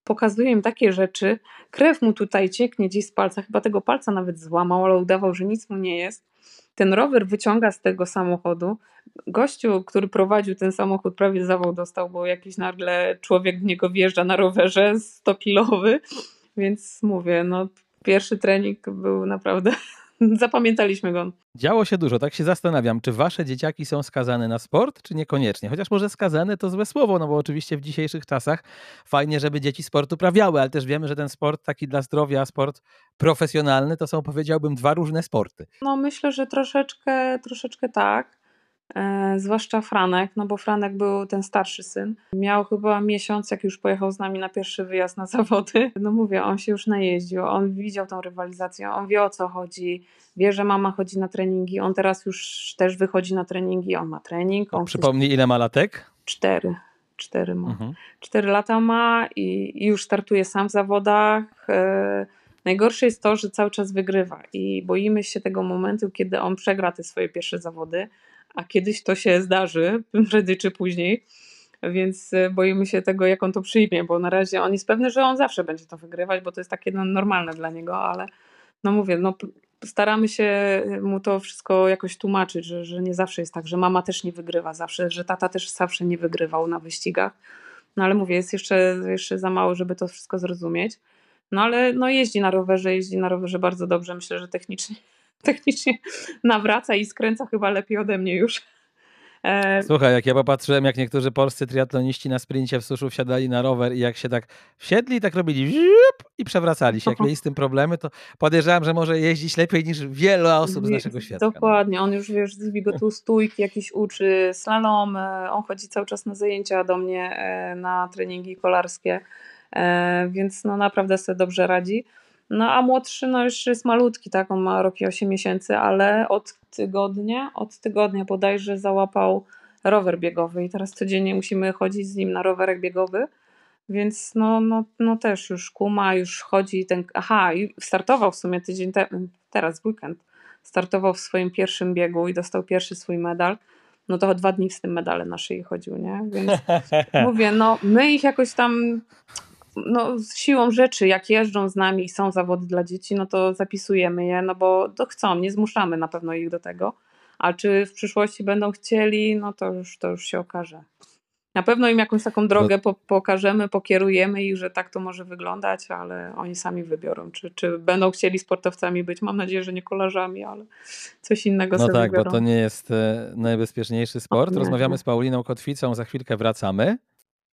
pokazuje mi takie rzeczy, krew mu tutaj cieknie gdzieś z palca, chyba tego palca nawet złamał, ale udawał, że nic mu nie jest. Ten rower wyciąga z tego samochodu. Gościu, który prowadził ten samochód, prawie zawał dostał, bo jakiś nagle człowiek w niego wjeżdża na rowerze 100-kilowy. Więc mówię, no pierwszy trening był naprawdę zapamiętaliśmy go. Działo się dużo, tak się zastanawiam, czy wasze dzieciaki są skazane na sport, czy niekoniecznie? Chociaż może skazane to złe słowo, no bo oczywiście w dzisiejszych czasach fajnie, żeby dzieci sport uprawiały, ale też wiemy, że ten sport taki dla zdrowia, sport profesjonalny, to są powiedziałbym dwa różne sporty. No myślę, że troszeczkę, troszeczkę tak. E, zwłaszcza Franek, no bo Franek był ten starszy syn. Miał chyba miesiąc, jak już pojechał z nami na pierwszy wyjazd na zawody. No mówię, on się już najeździł, on widział tą rywalizację, on wie o co chodzi, wie, że mama chodzi na treningi, on teraz już też wychodzi na treningi, on ma trening. On przypomnij, chce... ile ma latek? Cztery. Cztery ma. Mhm. Cztery lata ma i, i, już startuje sam w zawodach. E, najgorsze jest to, że cały czas wygrywa i boimy się tego momentu, kiedy on przegra te swoje pierwsze zawody a kiedyś to się zdarzy, prędzej czy później, więc e, boimy się tego, jak on to przyjmie, bo na razie on jest pewny, że on zawsze będzie to wygrywać, bo to jest takie no, normalne dla niego, ale no mówię, no staramy się mu to wszystko jakoś tłumaczyć, że, że nie zawsze jest tak, że mama też nie wygrywa zawsze, że tata też zawsze nie wygrywał na wyścigach. No ale mówię, jest jeszcze, jeszcze za mało, żeby to wszystko zrozumieć. No ale no jeździ na rowerze, jeździ na rowerze bardzo dobrze. Myślę, że technicznie technicznie nawraca i skręca chyba lepiej ode mnie już. E, Słuchaj, jak ja popatrzyłem, jak niektórzy polscy triatloniści na sprincie w suszu wsiadali na rower i jak się tak wsiedli, tak robili i przewracali się. Jak mieli z tym problemy, to podejrzewam, że może jeździć lepiej niż wiele osób z naszego świata. Dokładnie. On już, wiesz, zbi go tu stójki jakieś uczy, slalom. E, on chodzi cały czas na zajęcia do mnie, e, na treningi kolarskie, więc no naprawdę sobie dobrze radzi. No a młodszy no już jest malutki, tak, on ma rok i 8 miesięcy, ale od tygodnia, od tygodnia bodajże załapał rower biegowy i teraz codziennie musimy chodzić z nim na rowerek biegowy, więc no, no, no też już kuma, już chodzi ten, aha, i startował w sumie tydzień, te, teraz w weekend, startował w swoim pierwszym biegu i dostał pierwszy swój medal, no to dwa dni z tym medalem na szyi chodził, nie? Więc mówię, no my ich jakoś tam no, siłą rzeczy, jak jeżdżą z nami i są zawody dla dzieci, no to zapisujemy je, no bo to chcą, nie zmuszamy na pewno ich do tego. A czy w przyszłości będą chcieli, no to już, to już się okaże. Na pewno im jakąś taką drogę po, pokażemy, pokierujemy ich, że tak to może wyglądać, ale oni sami wybiorą, czy, czy będą chcieli sportowcami być. Mam nadzieję, że nie kolarzami, ale coś innego No sobie tak, wybiorą. bo to nie jest e, najbezpieczniejszy sport. Rozmawiamy z Pauliną Kotwicą, za chwilkę wracamy.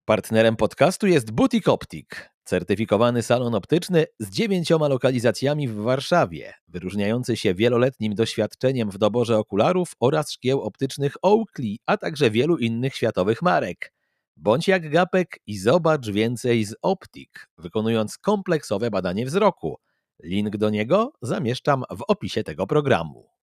Partnerem podcastu jest Butik Optik, certyfikowany salon optyczny z dziewięcioma lokalizacjami w Warszawie, wyróżniający się wieloletnim doświadczeniem w doborze okularów oraz szkieł optycznych Oakley, a także wielu innych światowych marek. Bądź jak Gapek i zobacz więcej z Optik, wykonując kompleksowe badanie wzroku. Link do niego zamieszczam w opisie tego programu.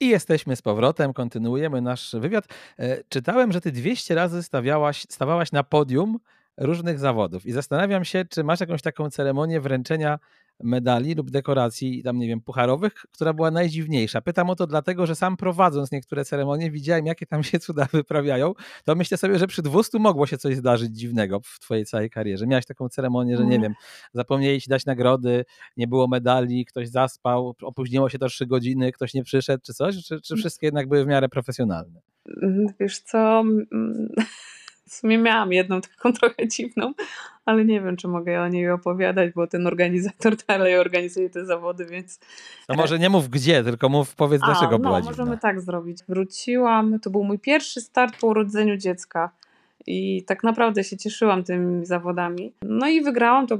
I jesteśmy z powrotem, kontynuujemy nasz wywiad. E, Czytałem, że ty 200 razy stawiałaś, stawałaś na podium różnych zawodów i zastanawiam się, czy masz jakąś taką ceremonię wręczenia medali lub dekoracji, tam nie wiem, pucharowych, która była najdziwniejsza. Pytam o to dlatego, że sam prowadząc niektóre ceremonie widziałem, jakie tam się cuda wyprawiają, to myślę sobie, że przy 200 mogło się coś zdarzyć dziwnego w twojej całej karierze. Miałaś taką ceremonię, że nie Mhm. wiem, zapomnieli ci dać nagrody, nie było medali, ktoś zaspał, opóźniło się to 3 godziny, ktoś nie przyszedł, czy coś? Czy, czy wszystkie jednak były w miarę profesjonalne? Mm, Wiesz co, mm, w sumie miałam jedną taką trochę dziwną, ale nie wiem, czy mogę o niej opowiadać, bo ten organizator dalej organizuje te zawody, więc... No może nie mów gdzie, tylko mów, powiedz dlaczego A, była no, dziwna. możemy tak zrobić. Wróciłam, to był mój pierwszy start po urodzeniu dziecka i tak naprawdę się cieszyłam tymi zawodami. No i wygrałam, to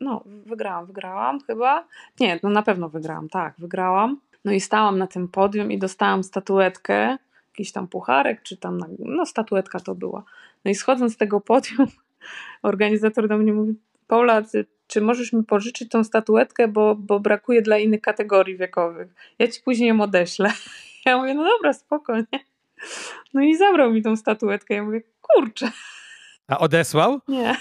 no, wygrałam, wygrałam chyba. Nie, no na pewno wygrałam, tak, wygrałam. No i stałam na tym podium i dostałam statuetkę, jakiś tam pucharek, czy tam, no statuetka to była. No i schodząc z tego podium, organizator do mnie mówi, Paula, ty, czy możesz mi pożyczyć tą statuetkę, bo, bo brakuje dla innych kategorii wiekowych. Ja ci później ją odeślę. Ja mówię, no dobra, spokojnie. No i zabrał mi tą statuetkę. Ja mówię, kurczę, A odesłał? nie.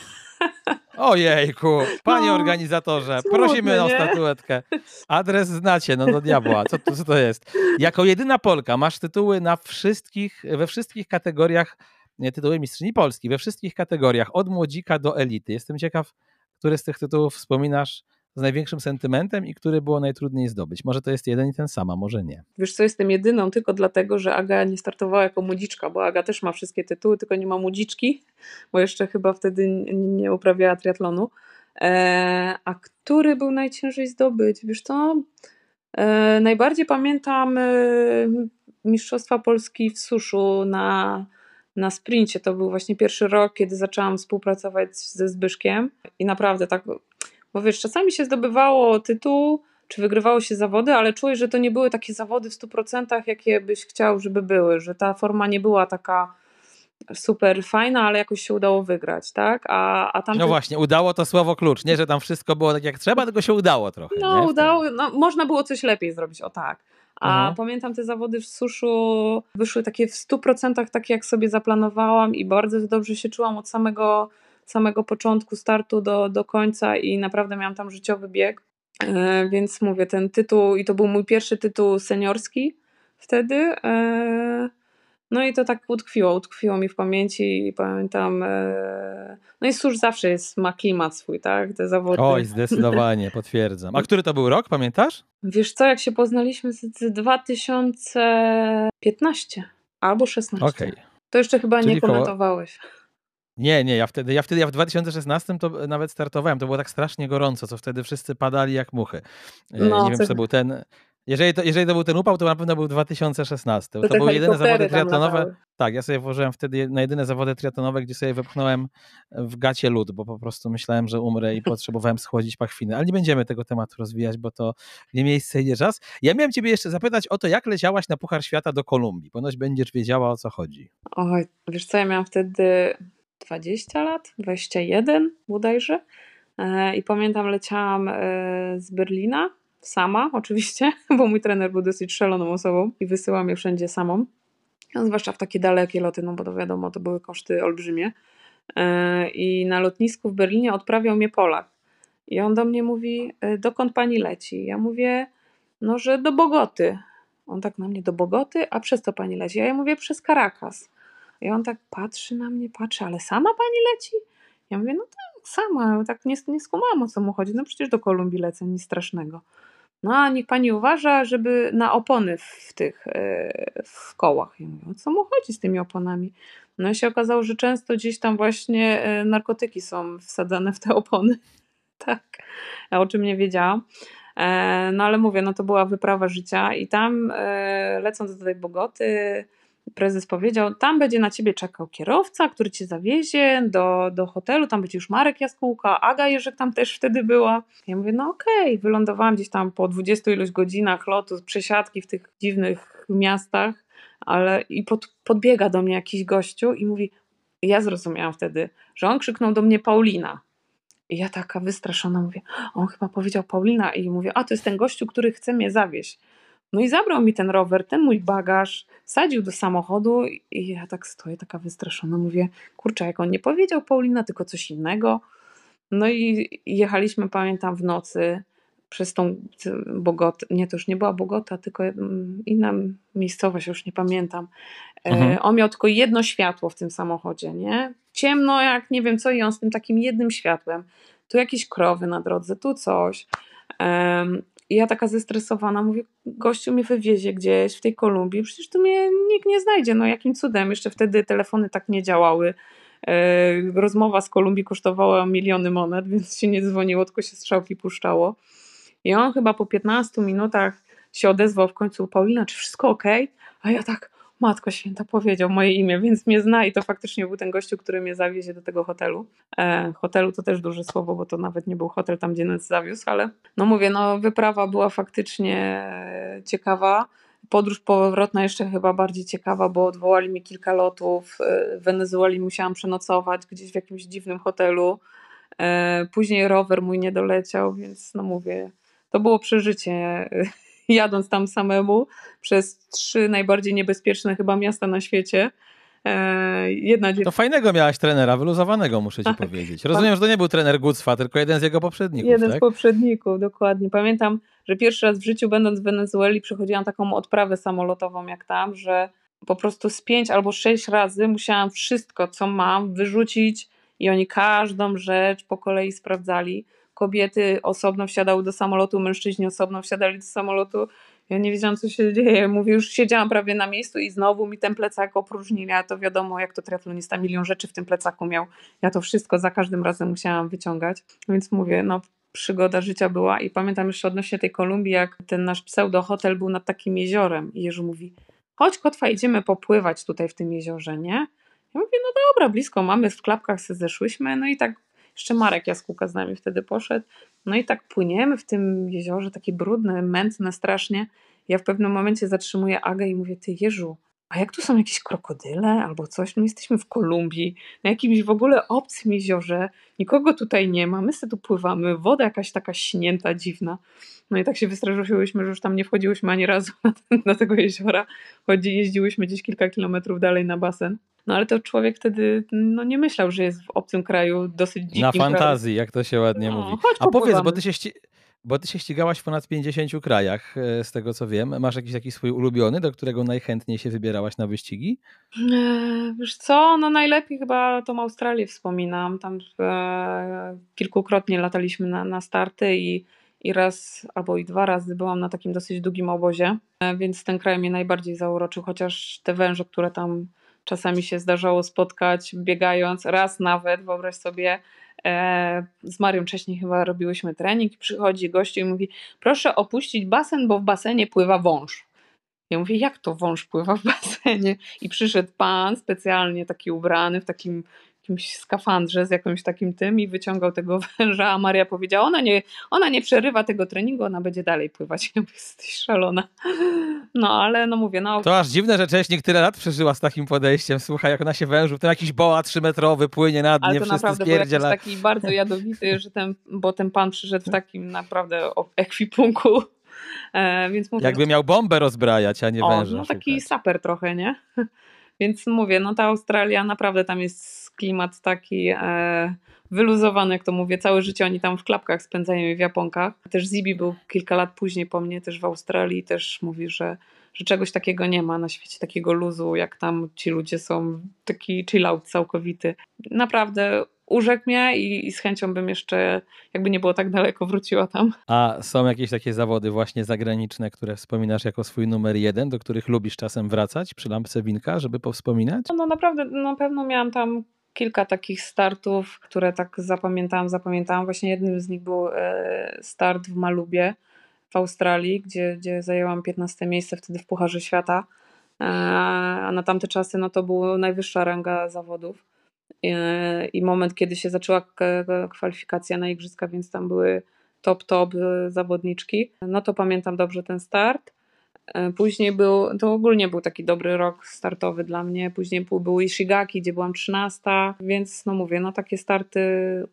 Ojejku, panie No, organizatorze, smutne, prosimy o nie? statuetkę. Adres znacie, no do diabła, co, to- co to jest? Jako jedyna Polka masz tytuły na wszystkich, we wszystkich kategoriach, nie, tytuły mistrzyni Polski, we wszystkich kategoriach, od młodzika do elity. Jestem ciekaw, który z tych tytułów wspominasz z największym sentymentem i który było najtrudniej zdobyć. Może to jest jeden i ten sam, a może nie. Wiesz co, jestem jedyną tylko dlatego, że Aga nie startowała jako młodziczka, bo Aga też ma wszystkie tytuły, tylko nie ma młodziczki, bo jeszcze chyba wtedy nie uprawiała triatlonu. E, a który był najciężej zdobyć? Wiesz co, e, najbardziej pamiętam e, Mistrzostwa Polski w suszu na, na sprincie. To był właśnie pierwszy rok, kiedy zaczęłam współpracować ze Zbyszkiem i naprawdę tak, bo wiesz, czasami się zdobywało tytuł, czy wygrywało się zawody, ale czułeś, że to nie były takie zawody w 100%, jakie byś chciał, żeby były, że ta forma nie była taka super fajna, ale jakoś się udało wygrać, tak? A, a tam No właśnie, udało to słowo klucz. Nie, że tam wszystko było tak jak trzeba, tylko się udało trochę. No, nie? udało, no, można było coś lepiej zrobić, o tak. A Mhm. pamiętam te zawody w suszu wyszły takie w 100% takie, jak sobie zaplanowałam i bardzo dobrze się czułam od samego, samego początku startu do, do końca i naprawdę miałam tam życiowy bieg. E, więc mówię, ten tytuł, i to był mój pierwszy tytuł seniorski wtedy. E, no i to tak utkwiło, utkwiło mi w pamięci i pamiętam. E, no i susz zawsze jest, ma klimat swój, tak? Te zawody. Oj, zdecydowanie, potwierdzam. A który to był rok, pamiętasz? Wiesz co, jak się poznaliśmy z z 2015 albo 16. Okej. To jeszcze chyba Czyli nie koło- komentowałeś. Nie, nie, ja wtedy, ja wtedy, ja w 2016 to nawet startowałem, to było tak strasznie gorąco, co wtedy wszyscy padali jak muchy. E, No, nie wiem, co- czy to był ten, jeżeli to, jeżeli to był ten upał, to na pewno był 2016. To, To były jedyne zawody triatlonowe, tak, ja sobie włożyłem wtedy na jedyne zawody triatlonowe, gdzie sobie wepchnąłem w gacie lód, bo po prostu myślałem, że umrę i potrzebowałem schłodzić pachwiny. Ale nie będziemy tego tematu rozwijać, bo to nie miejsce i nie czas. Ja miałem ciebie jeszcze zapytać o to, jak leciałaś na Puchar Świata do Kolumbii. Ponoć będziesz wiedziała, o co chodzi. Oj, wiesz co, ja miałam wtedy 20 lat, 21 bodajże. E, I pamiętam, leciałam e, z Berlina sama, oczywiście, bo mój trener był dosyć szaloną osobą i wysyłał mnie wszędzie samą. A zwłaszcza w takie dalekie loty, no bo to wiadomo, to były koszty olbrzymie. E, I na lotnisku w Berlinie odprawiał mnie Polak. I on do mnie mówi, dokąd pani leci? Ja mówię, no, że do Bogoty. On tak na mnie, do Bogoty? A przez co pani leci? A ja mówię, przez Caracas. I on tak patrzy na mnie, patrzy, ale sama pani leci? Ja mówię, no tak, sama. Tak nie, nie skumałam o co mu chodzi. No przecież do Kolumbii lecę, nic strasznego. No a niech pani uważa, żeby na opony w tych e, w kołach. Ja mówię, o co mu chodzi z tymi oponami? No i się okazało, że często gdzieś tam właśnie e, narkotyki są wsadzane w te opony. tak, o czym nie wiedziałam. E, no ale mówię, no to była wyprawa życia i tam lecąc do tej Bogoty, prezes powiedział, tam będzie na ciebie czekał kierowca, który cię zawiezie do, do hotelu, tam będzie już Marek Jaskółka, Aga Jerzek tam też wtedy była. Ja mówię, no okej, okay. wylądowałam gdzieś tam po 20 iluś godzinach lotu, przesiadki w tych dziwnych miastach, ale i pod, podbiega do mnie jakiś gościu i mówi, ja zrozumiałam wtedy, że on krzyknął do mnie Paulina. I ja taka wystraszona mówię, on chyba powiedział Paulina i mówię, a to jest ten gościu, który chce mnie zawieźć. No i zabrał mi ten rower, ten mój bagaż, sadził do samochodu i ja tak stoję taka wystraszona, mówię, kurczę, jak on nie powiedział Paulina, tylko coś innego. No i jechaliśmy, pamiętam, w nocy przez tą Bogotę, nie, to już nie była Bogota, tylko mm, inna miejscowość, już nie pamiętam. E, mhm. On miał tylko jedno światło w tym samochodzie, nie? Ciemno jak nie wiem co i on z tym takim jednym światłem. Tu jakieś krowy na drodze, tu coś. I ja taka zestresowana mówię, gościu mnie wywiezie gdzieś w tej Kolumbii, przecież tu mnie nikt nie znajdzie, no jakim cudem, jeszcze wtedy telefony tak nie działały. E, rozmowa z Kolumbii kosztowała miliony monet, więc się nie dzwoniło, tylko się strzałki puszczało. I on chyba po 15 minutach się odezwał w końcu, Paulina, czy wszystko ok? A ja tak, Matko Święta powiedział moje imię, więc mnie zna i to faktycznie był ten gościu, który mnie zawiezie do tego hotelu. E, hotelu to też duże słowo, bo to nawet nie był hotel tam, gdzie nas zawiózł, ale no mówię, no wyprawa była faktycznie ciekawa. Podróż powrotna jeszcze chyba bardziej ciekawa, bo odwołali mi kilka lotów. W Wenezueli musiałam przenocować gdzieś w jakimś dziwnym hotelu. E, później rower mój nie doleciał, więc no mówię, to było przeżycie jadąc tam samemu przez trzy najbardziej niebezpieczne chyba miasta na świecie. E, jedna To fajnego miałaś trenera, wyluzowanego muszę ci tak, powiedzieć. Rozumiem, że to nie był trener Gucwa, tylko jeden z jego poprzedników. Jeden tak? z poprzedników, dokładnie. Pamiętam, że pierwszy raz w życiu będąc w Wenezueli przechodziłam taką odprawę samolotową jak tam, że po prostu z pięć albo sześć razy musiałam wszystko, co mam, wyrzucić i oni każdą rzecz po kolei sprawdzali kobiety osobno wsiadały do samolotu, mężczyźni osobno wsiadali do samolotu. Ja nie wiedziałam, co się dzieje. Mówię, już siedziałam prawie na miejscu i znowu mi ten plecak opróżnili. A to wiadomo, jak to triatlonista, milion rzeczy w tym plecaku miał. Ja to wszystko za każdym razem musiałam wyciągać. Więc mówię, no przygoda życia była. I pamiętam jeszcze odnośnie tej Kolumbii, jak ten nasz pseudo-hotel był nad takim jeziorem. I Jerzy mówi, chodź kotwa, idziemy popływać tutaj w tym jeziorze, nie? Ja mówię, no dobra, blisko mamy, w klapkach sobie zeszłyśmy, no i tak jeszcze Marek Jaskółka z nami wtedy poszedł. No i tak płyniemy w tym jeziorze, takie brudne, mętne strasznie. Ja w pewnym momencie zatrzymuję Agę i mówię, ty Jeżu, a jak tu są jakieś krokodyle albo coś? No jesteśmy w Kolumbii, na jakimś w ogóle obcym jeziorze, nikogo tutaj nie ma, my sobie tu pływamy, woda jakaś taka śnięta, dziwna. No i tak się wystraszyłyśmy, że już tam nie wchodziłyśmy ani razu na, ten, na tego jeziora, choć jeździłyśmy gdzieś kilka kilometrów dalej na basen. No ale to człowiek wtedy no, nie myślał, że jest w obcym kraju dosyć dzikim Na fantazji, kraju. jak to się ładnie no, mówi. A powiedz, bo ty się ści bo ty się ścigałaś w ponad 50 krajach, e, z tego co wiem. Masz jakiś taki swój ulubiony, do którego najchętniej się wybierałaś na wyścigi? E, wiesz co, no najlepiej chyba tą Australię wspominam. Tam e, kilkukrotnie lataliśmy na, na starty i, i raz albo i dwa razy byłam na takim dosyć długim obozie, więc ten kraj mnie najbardziej zauroczył, chociaż te węże, które tam czasami się zdarzało spotkać biegając, raz nawet, wyobraź sobie, e, z Marią wcześniej chyba robiłyśmy trening i przychodzi gościu i mówi proszę opuścić basen, bo w basenie pływa wąż. Ja mówię, jak to wąż pływa w basenie? I przyszedł pan specjalnie taki ubrany w takim jakimś skafandrze z jakimś takim tym i wyciągał tego węża, a Maria powiedziała, ona nie, ona nie przerywa tego treningu, ona będzie dalej pływać. Ja mówię, jesteś szalona. No, ale no mówię, no... To aż dziwne, że Cześć tyle lat przeżyła z takim podejściem. Słuchaj, jak ona się wężu, ten jakiś boa trzymetrowy płynie nad ale nie, to naprawdę był taki bardzo jadowity, że ten, bo ten pan przyszedł w takim naprawdę ekwipunku E, więc mówię, Jakby miał bombę rozbrajać, a nie o, węża. No taki szukać. saper trochę, nie? Więc mówię, no ta Australia naprawdę tam jest klimat taki e, wyluzowany, jak to mówię, całe życie oni tam w klapkach spędzają w Japonkach. Też Zibi był kilka lat później po mnie też w Australii też mówi, że, że czegoś takiego nie ma na świecie, takiego luzu, jak tam ci ludzie są, taki chill out całkowity. Naprawdę urzekł mnie i, i, z chęcią bym jeszcze, jakby nie było tak daleko, wróciła tam. A są jakieś takie zawody właśnie zagraniczne, które wspominasz jako swój numer jeden, do których lubisz czasem wracać przy lampce winka, żeby powspominać? No, no naprawdę, na pewno miałam tam kilka takich startów, które tak zapamiętałam, zapamiętałam. Właśnie jednym z nich był e, start w Malubie w Australii, gdzie, gdzie zajęłam 15 miejsce wtedy w Pucharze Świata. E, a na tamte czasy no to była najwyższa ranga zawodów. E, I moment, kiedy się zaczęła kwalifikacja na igrzyska, więc tam były top, top zawodniczki. No to pamiętam dobrze ten start. E, później był, to ogólnie był taki dobry rok startowy dla mnie. Później był Ishigaki, gdzie byłam 13, więc no mówię, no takie starty y,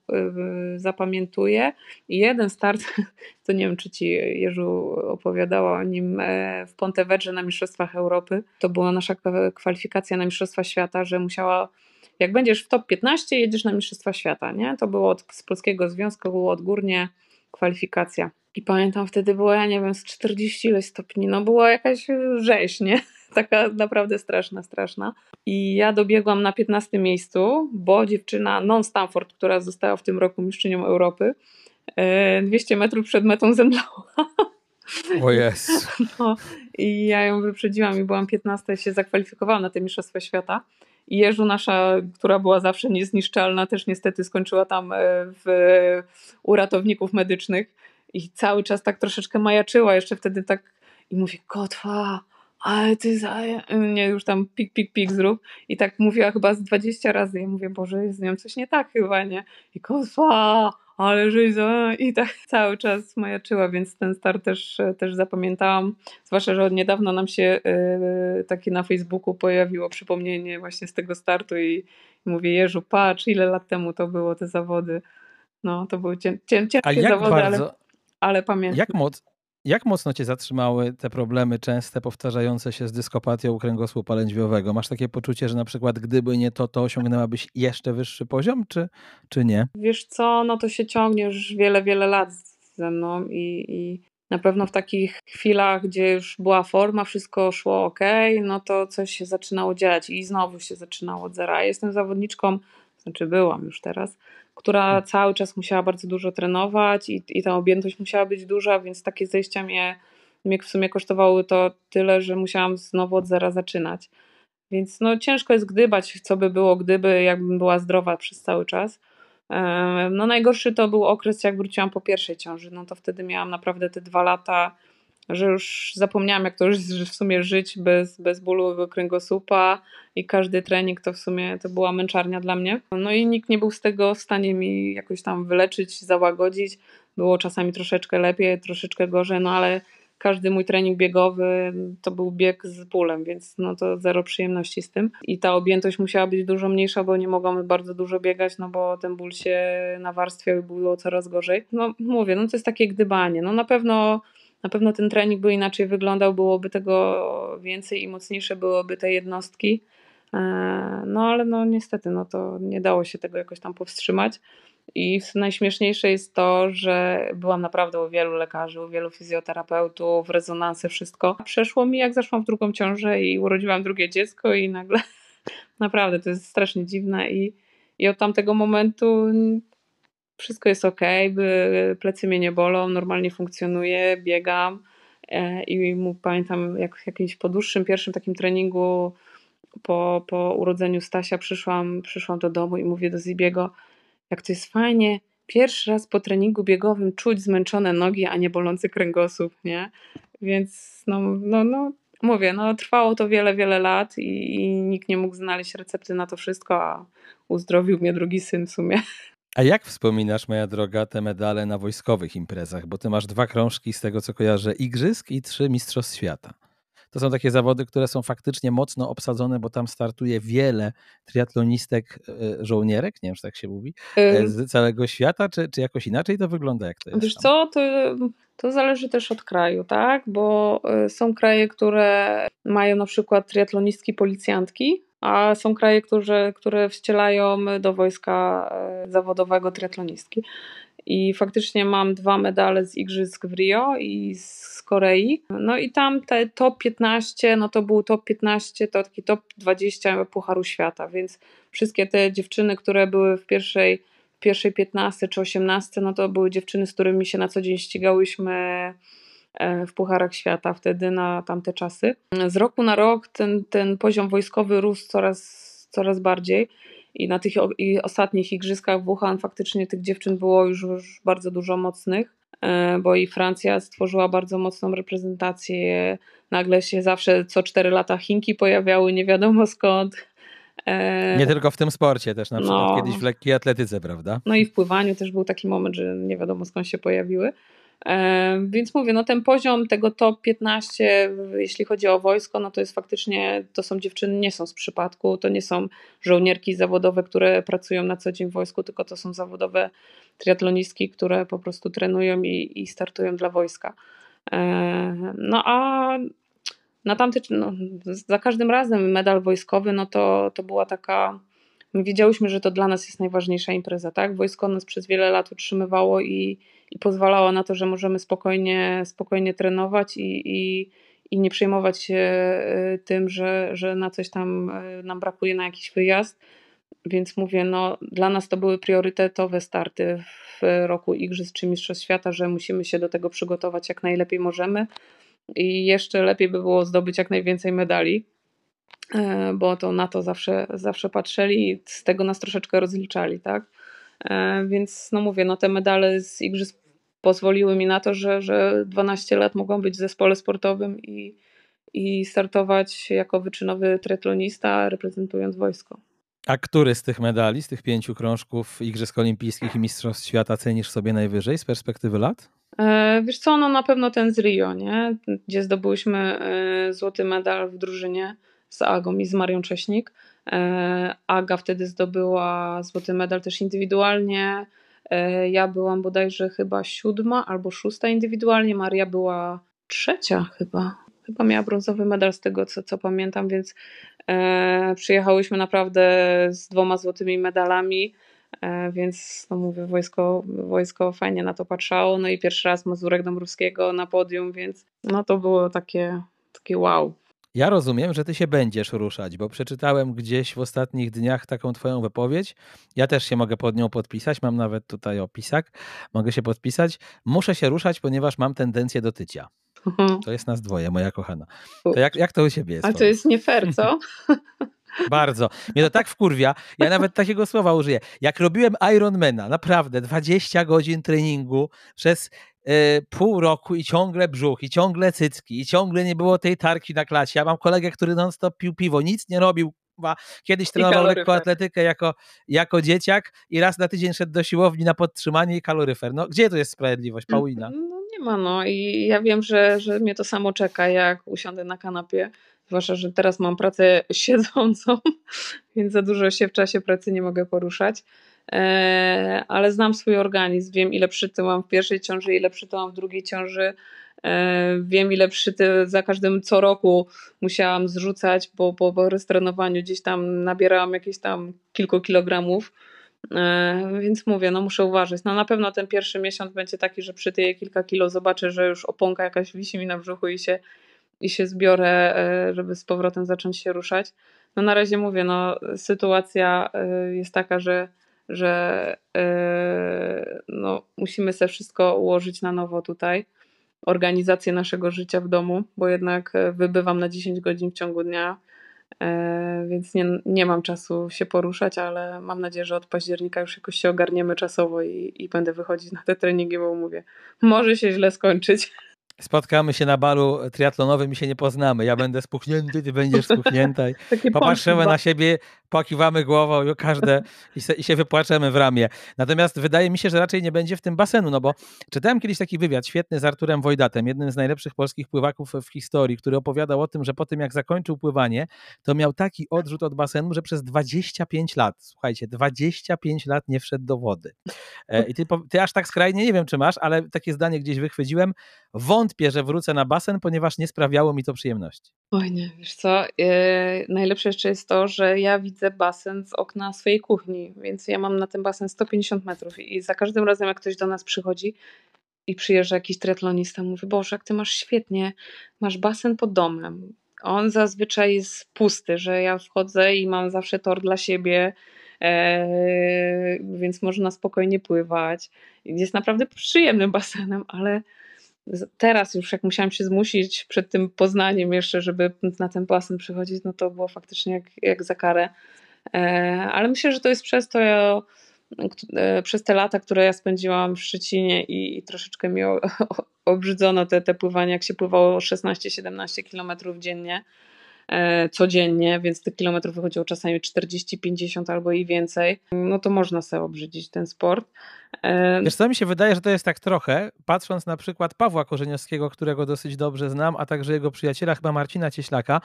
zapamiętuję. I jeden start, to nie wiem, czy ci Jerzu opowiadała o nim e, w Pontevedrze na Mistrzostwach Europy. To była nasza kwalifikacja na Mistrzostwa Świata, że musiała jak będziesz w top 15, jedziesz na Mistrzostwa Świata, nie? To było od, z Polskiego Związku, było odgórnie kwalifikacja. I pamiętam wtedy było, ja nie wiem, z 40 ileś stopni, no była jakaś rzeź, nie? Taka naprawdę straszna, straszna. I ja dobiegłam na 15 miejscu, bo dziewczyna non-Stanford, która została w tym roku mistrzynią Europy, 200 e, metrów przed metą zemdlała. O jest. No, I ja ją wyprzedziłam i byłam 15, się zakwalifikowałam na te Mistrzostwa Świata. I Jeżu nasza, która była zawsze niezniszczalna, też niestety skończyła tam e, w, u ratowników medycznych i cały czas tak troszeczkę majaczyła, jeszcze wtedy tak i mówi, kotwa, ale ty za... nie, już tam pik, pik, pik zrób i tak mówiła chyba z 20 razy, ja mówię, Boże, jest z nią coś nie tak chyba, nie? I kotwa, ale żyza i tak cały czas majaczyła, więc ten start też, też zapamiętałam, zwłaszcza, że od niedawna nam się yy, takie na Facebooku pojawiło przypomnienie właśnie z tego startu i, mówię, Jeżu, patrz, ile lat temu to było te zawody. No, to były cię, cię, ciężkie zawody, bardzo... ale ale pamiętam. Jak, moc, jak mocno cię zatrzymały te problemy częste, powtarzające się z dyskopatią kręgosłupa lędźwiowego? Masz takie poczucie, że na przykład gdyby nie to, to osiągnęłabyś jeszcze wyższy poziom, czy, czy nie? Wiesz co, no to się ciągnie już wiele, wiele lat ze mną i, i na pewno w takich chwilach, gdzie już była forma, wszystko szło ok, no to coś się zaczynało dziać i znowu się zaczynało od zera. Jestem zawodniczką, znaczy byłam już teraz, która cały czas musiała bardzo dużo trenować i, i ta objętość musiała być duża, więc takie zejścia mnie, mnie w sumie kosztowały to tyle, że musiałam znowu od zera zaczynać. Więc no ciężko jest gdybać, co by było, gdyby jakbym była zdrowa przez cały czas. No najgorszy to był okres, jak wróciłam po pierwszej ciąży. No to wtedy miałam naprawdę te dwa lata że już zapomniałam, jak to już w sumie żyć bez, bez bólu kręgosłupa i każdy trening to w sumie to była męczarnia dla mnie. No i nikt nie był z tego w stanie mi jakoś tam wyleczyć, załagodzić. Było czasami troszeczkę lepiej, troszeczkę gorzej, no ale każdy mój trening biegowy to był bieg z bólem, więc no to zero przyjemności z tym. I ta objętość musiała być dużo mniejsza, bo nie mogłam bardzo dużo biegać, no bo ten ból się nawarstwiał i było coraz gorzej. No mówię, no to jest takie gdybanie. No na pewno na pewno ten trening by inaczej wyglądał, byłoby tego więcej i mocniejsze byłyby te jednostki. E, no ale no niestety, no to nie dało się tego jakoś tam powstrzymać. I najśmieszniejsze jest to, że byłam naprawdę u wielu lekarzy, u wielu fizjoterapeutów, rezonanse, wszystko. Przeszło mi, jak zaszłam w drugą ciążę i urodziłam drugie dziecko, i nagle naprawdę to jest strasznie dziwne. I, i od tamtego momentu wszystko jest ok, plecy mnie nie bolą, normalnie funkcjonuję, biegam e, i pamiętam jak w jakimś po dłuższym pierwszym takim treningu po, po urodzeniu Stasia przyszłam, przyszłam do domu i mówię do Zibiego, jak to jest fajnie, pierwszy raz po treningu biegowym czuć zmęczone nogi, a nie bolący kręgosłup, nie? Więc no, no, no mówię, no trwało to wiele, wiele lat i, i nikt nie mógł znaleźć recepty na to wszystko, a uzdrowił mnie drugi syn w sumie. A jak wspominasz, moja droga, te medale na wojskowych imprezach? Bo ty masz dwa krążki z tego, co kojarzę, igrzysk i trzy mistrzostw świata. To są takie zawody, które są faktycznie mocno obsadzone, bo tam startuje wiele triatlonistek, e, żołnierek, nie wiem, czy tak się mówi, e, z całego świata, czy, czy jakoś inaczej to wygląda? Jak to jest Wiesz tam? co, to, to zależy też od kraju, tak? Bo e, są kraje, które mają na przykład triatlonistki policjantki, a są kraje, które, które wcielają do wojska e, zawodowego triatlonistki. I faktycznie mam dwa medale z Igrzysk w Rio i z Korei. No i tam te top 15, no to był top 15, to taki top 20 Pucharu Świata, więc wszystkie te dziewczyny, które były w pierwszej, pierwszej 15 czy 18, no to były dziewczyny, z którymi się na co dzień ścigałyśmy w Pucharach Świata wtedy na tamte czasy. Z roku na rok ten, ten poziom wojskowy rósł coraz, coraz bardziej i na tych i ostatnich igrzyskach w Wuhan faktycznie tych dziewczyn było już, już bardzo dużo mocnych, e, bo i Francja stworzyła bardzo mocną reprezentację. Nagle się zawsze co cztery lata Chinki pojawiały, nie wiadomo skąd. E, nie tylko w tym sporcie, też na przykład no, kiedyś w lekkiej atletyce, prawda? No i w pływaniu też był taki moment, że nie wiadomo skąd się pojawiły. Więc mówię, no ten poziom tego top 15, jeśli chodzi o wojsko, no to jest faktycznie, to są dziewczyny, nie są z przypadku, to nie są żołnierki zawodowe, które pracują na co dzień w wojsku, tylko to są zawodowe triatlonistki, które po prostu trenują i, i startują dla wojska. No a na tamty, no, za każdym razem medal wojskowy, no to, to była taka, my wiedziałyśmy, że to dla nas jest najważniejsza impreza, tak? Wojsko nas przez wiele lat utrzymywało i i pozwalała na to, że możemy spokojnie, spokojnie trenować i, i, i nie przejmować się e, tym, że, że na coś tam e, nam brakuje na jakiś wyjazd. Więc mówię, no dla nas to były priorytetowe starty w roku Igrzysk czy Mistrzostw Świata, że musimy się do tego przygotować jak najlepiej możemy i jeszcze lepiej by było zdobyć jak najwięcej medali, bo to na to zawsze, zawsze patrzyli i z tego nas troszeczkę rozliczali, tak? Więc no mówię, no te medale z Igrzysk pozwoliły mi na to, że, że 12 lat mogłam być w zespole sportowym i, i startować jako wyczynowy triatlonista, reprezentując wojsko. A który z tych medali, z tych pięciu krążków Igrzysk Olimpijskich i Mistrzostw Świata cenisz sobie najwyżej z perspektywy lat? E, wiesz co, no na pewno ten z Rio, nie? gdzie zdobyłyśmy e, złoty medal w drużynie z Agą i z Marią Cześnik. E, Aga wtedy zdobyła złoty medal też indywidualnie, E, ja byłam bodajże chyba siódma albo szósta indywidualnie, Maria była trzecia chyba. Chyba miała brązowy medal z tego, co, co pamiętam, więc e, przyjechałyśmy naprawdę z dwoma złotymi medalami, e, więc no mówię, wojsko, wojsko fajnie na to patrzało. No i pierwszy raz Mazurek Dąbrowskiego na podium, więc no to było takie, takie wow. Ja rozumiem, że ty się będziesz ruszać, bo przeczytałem gdzieś w ostatnich dniach taką twoją wypowiedź. Ja też się mogę pod nią podpisać, mam nawet tutaj opisak. Mogę się podpisać. Muszę się ruszać, ponieważ mam tendencję do tycia. Mhm. To jest nas dwoje, moja kochana. To jak, jak to u ciebie jest? A to jest nie fair, co? Bardzo. Mnie to tak wkurwia. Ja nawet takiego słowa użyję. Jak robiłem Ironmana, naprawdę 20 godzin treningu przez Y, pół roku i ciągle brzuch, i ciągle cycki, i ciągle nie było tej tarki na klasie. Ja mam kolegę, który non-stop pił piwo, nic nie robił. Kiedyś trenował lekkoatletykę jako, jako dzieciak i raz na tydzień szedł do siłowni na podtrzymanie i kaloryfer. No gdzie tu jest sprawiedliwość, Paulina? No nie ma, no i ja wiem, że, że mnie to samo czeka, jak usiądę na kanapie. Zwłaszcza, że teraz mam pracę siedzącą, więc za dużo się w czasie pracy nie mogę poruszać. E, ale znam swój organizm, wiem ile przytyłam w pierwszej ciąży, ile przytyłam w drugiej ciąży, e, wiem ile przyty za każdym co roku musiałam zrzucać, bo po, po restrenowaniu gdzieś tam nabierałam jakieś tam kilku kilogramów, e, więc mówię, no muszę uważać. No na pewno ten pierwszy miesiąc będzie taki, że przytyję kilka kilo, zobaczę, że już oponka jakaś wisi mi na brzuchu i się, i się zbiorę, żeby z powrotem zacząć się ruszać. No na razie mówię, no sytuacja jest taka, że że yy, no, musimy sobie wszystko ułożyć na nowo tutaj. Organizację naszego życia w domu, bo jednak e, wybywam na 10 godzin w ciągu dnia, e, więc nie, nie mam czasu się poruszać, ale mam nadzieję, że od października już jakoś się ogarniemy czasowo i, i będę wychodzić na te treningi, bo mówię, może się źle skończyć. Spotkamy się na balu triatlonowym i się nie poznamy. Ja będę spuchnięty, ty będziesz spuchnięta. I popatrzymy na siebie, pokiwamy głową i każde i, se, i, się wypłaczemy w ramię. Natomiast wydaje mi się, że raczej nie będzie w tym basenu, no bo czytałem kiedyś taki wywiad świetny z Arturem Wojdatem, jednym z najlepszych polskich pływaków w historii, który opowiadał o tym, że po tym jak zakończył pływanie, to miał taki odrzut od basenu, że przez 25 lat, słuchajcie, 25 lat nie wszedł do wody. E, I ty, ty aż tak skrajnie, nie wiem czy masz, ale takie zdanie gdzieś wychwyciłem, wątpię, że wrócę na basen, ponieważ nie sprawiało mi to przyjemności. Oj nie, wiesz co, yy, najlepsze jeszcze jest to, że ja widzę basen z okna swojej kuchni, więc ja mam na ten basen 150 metrów i za każdym razem jak ktoś do nas przychodzi i przyjeżdża jakiś triatlonista, mówi, Boże, jak ty masz świetnie, masz basen pod domem. On zazwyczaj jest pusty, że ja wchodzę i mam zawsze tor dla siebie, Eee, więc można spokojnie pływać. Jest naprawdę przyjemnym basenem, ale teraz już jak musiałam się zmusić przed tym Poznaniem jeszcze, żeby na ten basen przychodzić, no to było faktycznie jak, jak za karę. Eee, ale myślę, że to jest przez to, ja, e, przez te lata, które ja spędziłam w Szczecinie i, troszeczkę mi obrzydzono te, te pływanie, jak się pływało 16-17 kilometrów dziennie E, codziennie, więc tych kilometrów wychodziło czasami 40, 50 albo i więcej, no to można sobie obrzydzić ten sport. E, Wiesz co, mi się wydaje, że to jest tak trochę, patrząc na przykład Pawła Korzeniowskiego, którego dosyć dobrze znam, a także jego przyjaciela, chyba Marcina Cieślaka,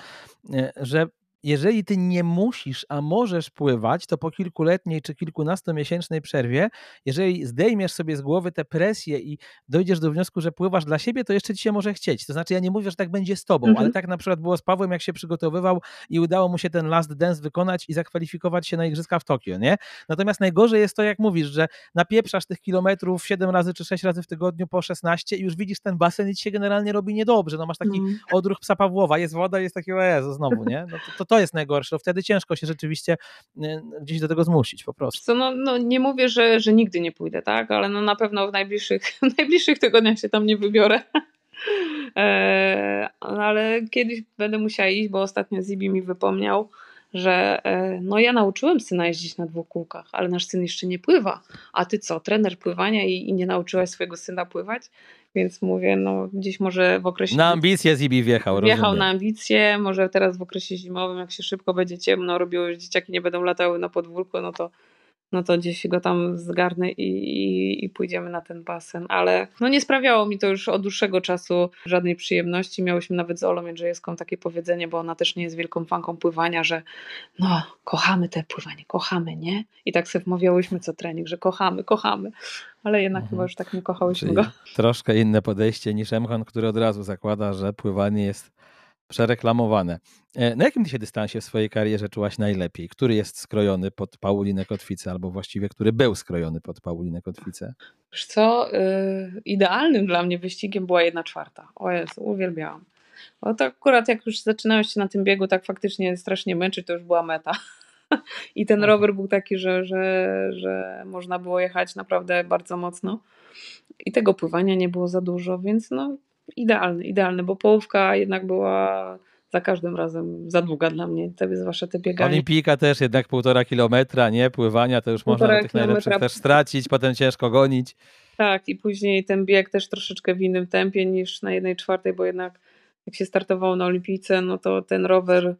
e, że jeżeli ty nie musisz, a możesz pływać, to po kilkuletniej czy kilkunastomiesięcznej przerwie, jeżeli zdejmiesz sobie z głowy tę presję i dojdziesz do wniosku, że pływasz dla siebie, to jeszcze ci się może chcieć. To znaczy, ja nie mówię, że tak będzie z tobą, mhm. ale tak na przykład było z Pawłem, jak się przygotowywał i udało mu się ten last dance wykonać i zakwalifikować się na Igrzyska w Tokio, nie? Natomiast najgorzej jest to, jak mówisz, że napieprzasz tych kilometrów 7 razy czy 6 razy w tygodniu po 16 i już widzisz ten basen i ci się generalnie robi niedobrze. No masz taki mm. odruch psa Pawłowa, jest woda, jest takiego, Jezu, znowu, nie? No to, to to jest najgorsze, to wtedy ciężko się rzeczywiście y, gdzieś do tego zmusić po prostu. Co, no, no nie mówię, że, że nigdy nie pójdę, tak, ale no na pewno w najbliższych, w najbliższych tygodniach się tam nie wybiorę. E, ale kiedyś będę musiała iść, bo ostatnio Zibi mi wypomniał, że e, no ja nauczyłem syna jeździć na dwóch kółkach, ale nasz syn jeszcze nie pływa. A ty co, trener pływania i, i nie nauczyłaś swojego syna pływać? Więc mówię, no gdzieś może w okresie... Na ambicje Zibi wjechał, Wjechał rozumiem. na ambicje, może teraz w okresie zimowym, jak się szybko będzie ciemno, robiło już dzieciaki nie będą latały na podwórku, no to no to gdzieś go tam zgarnę i, i, i, pójdziemy na ten basen. Ale no nie sprawiało mi to już od dłuższego czasu żadnej przyjemności. Miałyśmy nawet z Olą Jędrzejewską takie powiedzenie, bo ona też nie jest wielką fanką pływania, że no kochamy te pływanie, kochamy, nie? I tak sobie wmawiałyśmy co trening, że kochamy, kochamy. Ale jednak mhm. chyba już tak nie kochałyśmy Czyli go. Troszkę inne podejście niż Emchan, który od razu zakłada, że pływanie jest przereklamowane. E, na jakim ty się dystansie w swojej karierze czułaś najlepiej? Który jest skrojony pod Paulinę Kotwicę, albo właściwie który był skrojony pod Paulinę Kotwicę? Wiesz co, yy, idealnym dla mnie wyścigiem była jedna czwarta. O Jezu, uwielbiałam. Bo to akurat jak już zaczynałeś się na tym biegu tak faktycznie strasznie męczyć, to już była meta. I ten rower był taki, że, że, że można było jechać naprawdę bardzo mocno. I tego pływania nie było za dużo, więc no idealny, idealny, bo połówka jednak była za każdym razem za długa dla mnie, to zwłaszcza te biegania. Olimpijka też jednak półtora kilometra, nie? Pływania to już półtora można tych najlepszych też stracić, potem ciężko gonić. Tak, i później ten bieg też troszeczkę w innym tempie niż na jednej czwartej, bo jednak jak się startowało na Olimpijce, no to ten rower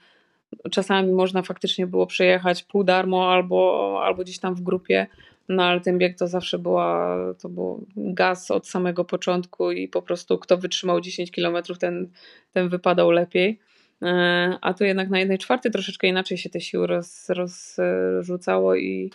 czasami można faktycznie było przejechać pół darmo albo, albo gdzieś tam w grupie, no ale ten bieg to zawsze była, to był gaz od samego początku i po prostu kto wytrzymał 10 km, ten, ten wypadał lepiej. E, a tu jednak na jednej czwartej troszeczkę inaczej się te siły roz, rozrzucało i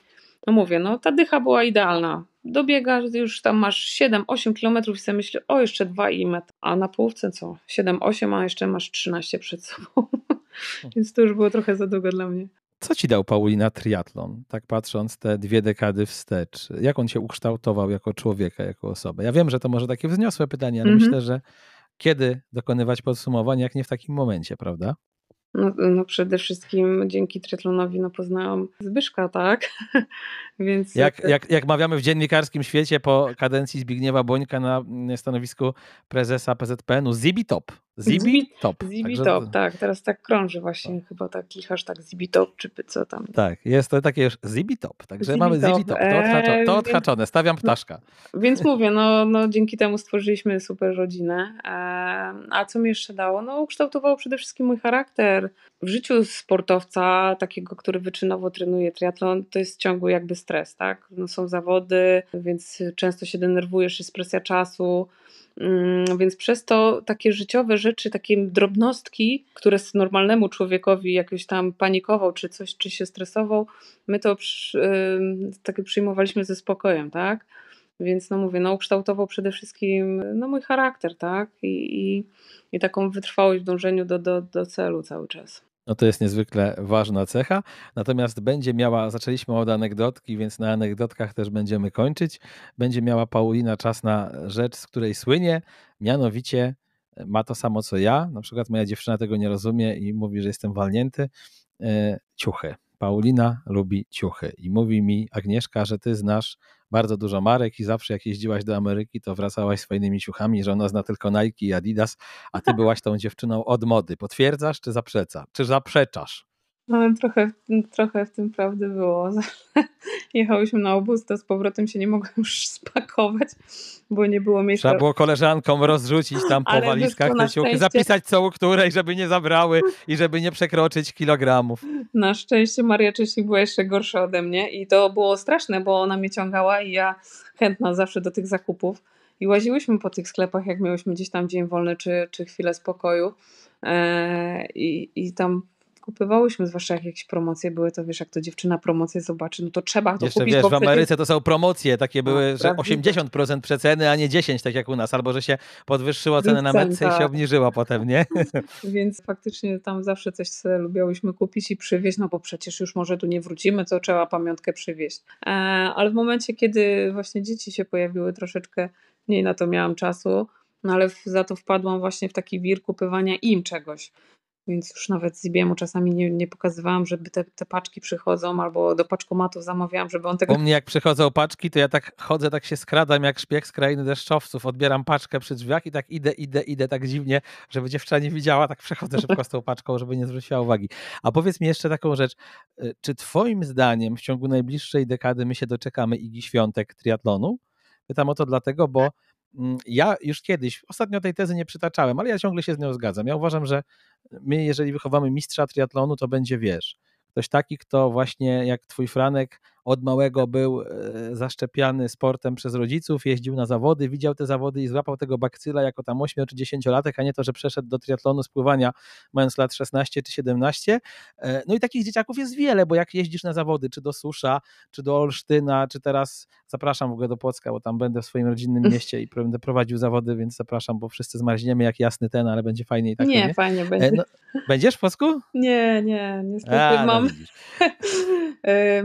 no mówię, no ta dycha była idealna. Dobiegasz, już tam masz 7-8 km i sobie myślisz, o jeszcze 2 i metr. A na połówce co? 7-8, a jeszcze masz 13 przed sobą. Więc to już było trochę za długo dla mnie. Co ci dał Paulina triatlon, tak patrząc te dwie dekady wstecz? Jak on się ukształtował jako człowieka, jako osobę? Ja wiem, że to może takie wzniosłe pytanie, ale -hmm. myślę, że kiedy dokonywać podsumowań, jak nie w takim momencie, prawda? No, no przede wszystkim dzięki triatlonowi no, poznałam Zbyszka, tak? Więc jak, jak, jak mawiamy w dziennikarskim świecie po kadencji Zbigniewa Bońka na stanowisku prezesa PZPN-u, Zibi Top. Zibi Top. Zibi Także... Top, tak. Teraz tak krąży właśnie tak. chyba taki hashtag Zibi Top, czy co tam. Tak, jest to takie już Zibi Top. Także Zibi mamy Zibi Top. To, odhaczo, to odhaczone. Stawiam ptaszka. No, więc mówię, no, no dzięki temu stworzyliśmy super rodzinę. A co mi jeszcze dało? No ukształtowało przede wszystkim mój charakter. W życiu sportowca, takiego, który wyczynowo trenuje triatlon, to jest ciągły jakby stres, tak? No, są zawody, więc często się denerwujesz, jest presja czasu. Mm, więc przez to takie życiowe rzeczy, takie drobnostki, które normalnemu człowiekowi jakoś tam panikował, czy coś, czy się stresował, my to takie przyjmowaliśmy ze spokojem, tak? Więc no mówię, no ukształtował przede wszystkim no mój charakter, tak? I, i, i taką wytrwałość w dążeniu do, do, do celu cały czas. No to jest niezwykle ważna cecha. Natomiast będzie miała, zaczęliśmy od anegdotki, więc na anegdotkach też będziemy kończyć. Będzie miała Paulina czas na rzecz, z której słynie, mianowicie e, ma to samo co ja. Na przykład moja dziewczyna tego nie rozumie i mówi, że jestem walnięty. E, ciuchy. Paulina lubi ciuchy i mówi mi Agnieszka, że ty znasz bardzo dużo marek i zawsze jak jeździłaś do Ameryki, to wracałaś z fajnymi ciuchami, że ona zna tylko Nike i Adidas, a ty byłaś tą dziewczyną od mody. Potwierdzasz czy zaprzecza? Czy zaprzeczasz? No, trochę, trochę w tym prawdy było. Jechałyśmy na obóz, to z powrotem się nie mogłem już spakować, bo nie było miejsca. Trzeba było koleżankom rozrzucić tam po Ale walizkach te szczęście... zapisać co u której, żeby nie zabrały i żeby nie przekroczyć kilogramów. Na szczęście Maria Czesik była jeszcze gorsza ode mnie i to było straszne, bo ona mnie ciągała i ja chętna zawsze do tych zakupów. I łaziłyśmy po tych sklepach, jak miałyśmy gdzieś tam dzień wolny czy, czy chwilę spokoju. Eee, i, I tam kupywałyśmy, zwłaszcza jak jakieś promocje były, to wiesz, jak to dziewczyna promocję zobaczy, no to trzeba to Jeszcze kupić. wiesz, w Ameryce to są promocje, takie no, były, że 80% przeceny, a nie 10, tak jak u nas, albo że się podwyższyło cenę na metce tak. i się obniżyła potem, nie? Więc faktycznie tam zawsze coś sobie lubiałyśmy kupić i przywieźć, no bo przecież już może tu nie wrócimy, to trzeba pamiątkę przywieźć. E, ale w momencie, kiedy właśnie dzieci się pojawiły, troszeczkę mniej na to miałam czasu, no ale za to wpadłam właśnie w taki wir kupywania im czegoś. Więc już nawet Zibiemu czasami nie, nie pokazywałam, żeby te, te paczki przychodzą, albo do paczkomatów zamawiałam, żeby on tego... U mnie jak przychodzą paczki, to ja tak chodzę, tak się skradam jak szpieg z krainy deszczowców, odbieram paczkę przy drzwiach i tak idę, idę, idę tak dziwnie, żeby dziewczyna nie widziała, tak przechodzę szybko z tą paczką, żeby nie zwróciła uwagi. A powiedz mi jeszcze taką rzecz, y, czy twoim zdaniem w ciągu najbliższej dekady my się doczekamy Igi Świątek triatlonu? Pytam o to dlatego, bo ja już kiedyś, ostatnio tej tezy nie przytaczałem, ale ja ciągle się z nią zgadzam. Ja uważam, że my, jeżeli wychowamy mistrza triatlonu, to będzie, wiesz, ktoś taki, kto właśnie jak twój Franek od małego był e, zaszczepiany sportem przez rodziców, jeździł na zawody, widział te zawody i złapał tego bakcyla jako tam 8 czy 10 latek, a nie to, że przeszedł do triatlonu spływania mając lat 16 czy 17. E, no i takich dzieciaków jest wiele, bo jak jeździsz na zawody, czy do Susza, czy do Olsztyna, czy teraz zapraszam w ogóle do Płocka, bo tam będę w swoim rodzinnym mieście i będę prowadził zawody, więc zapraszam, bo wszyscy zmarzniemy jak jasny ten, ale będzie fajnie i tak. Nie, nie? fajnie e, będzie. No, będziesz w Płocku? Nie, nie, niestety a, mam. No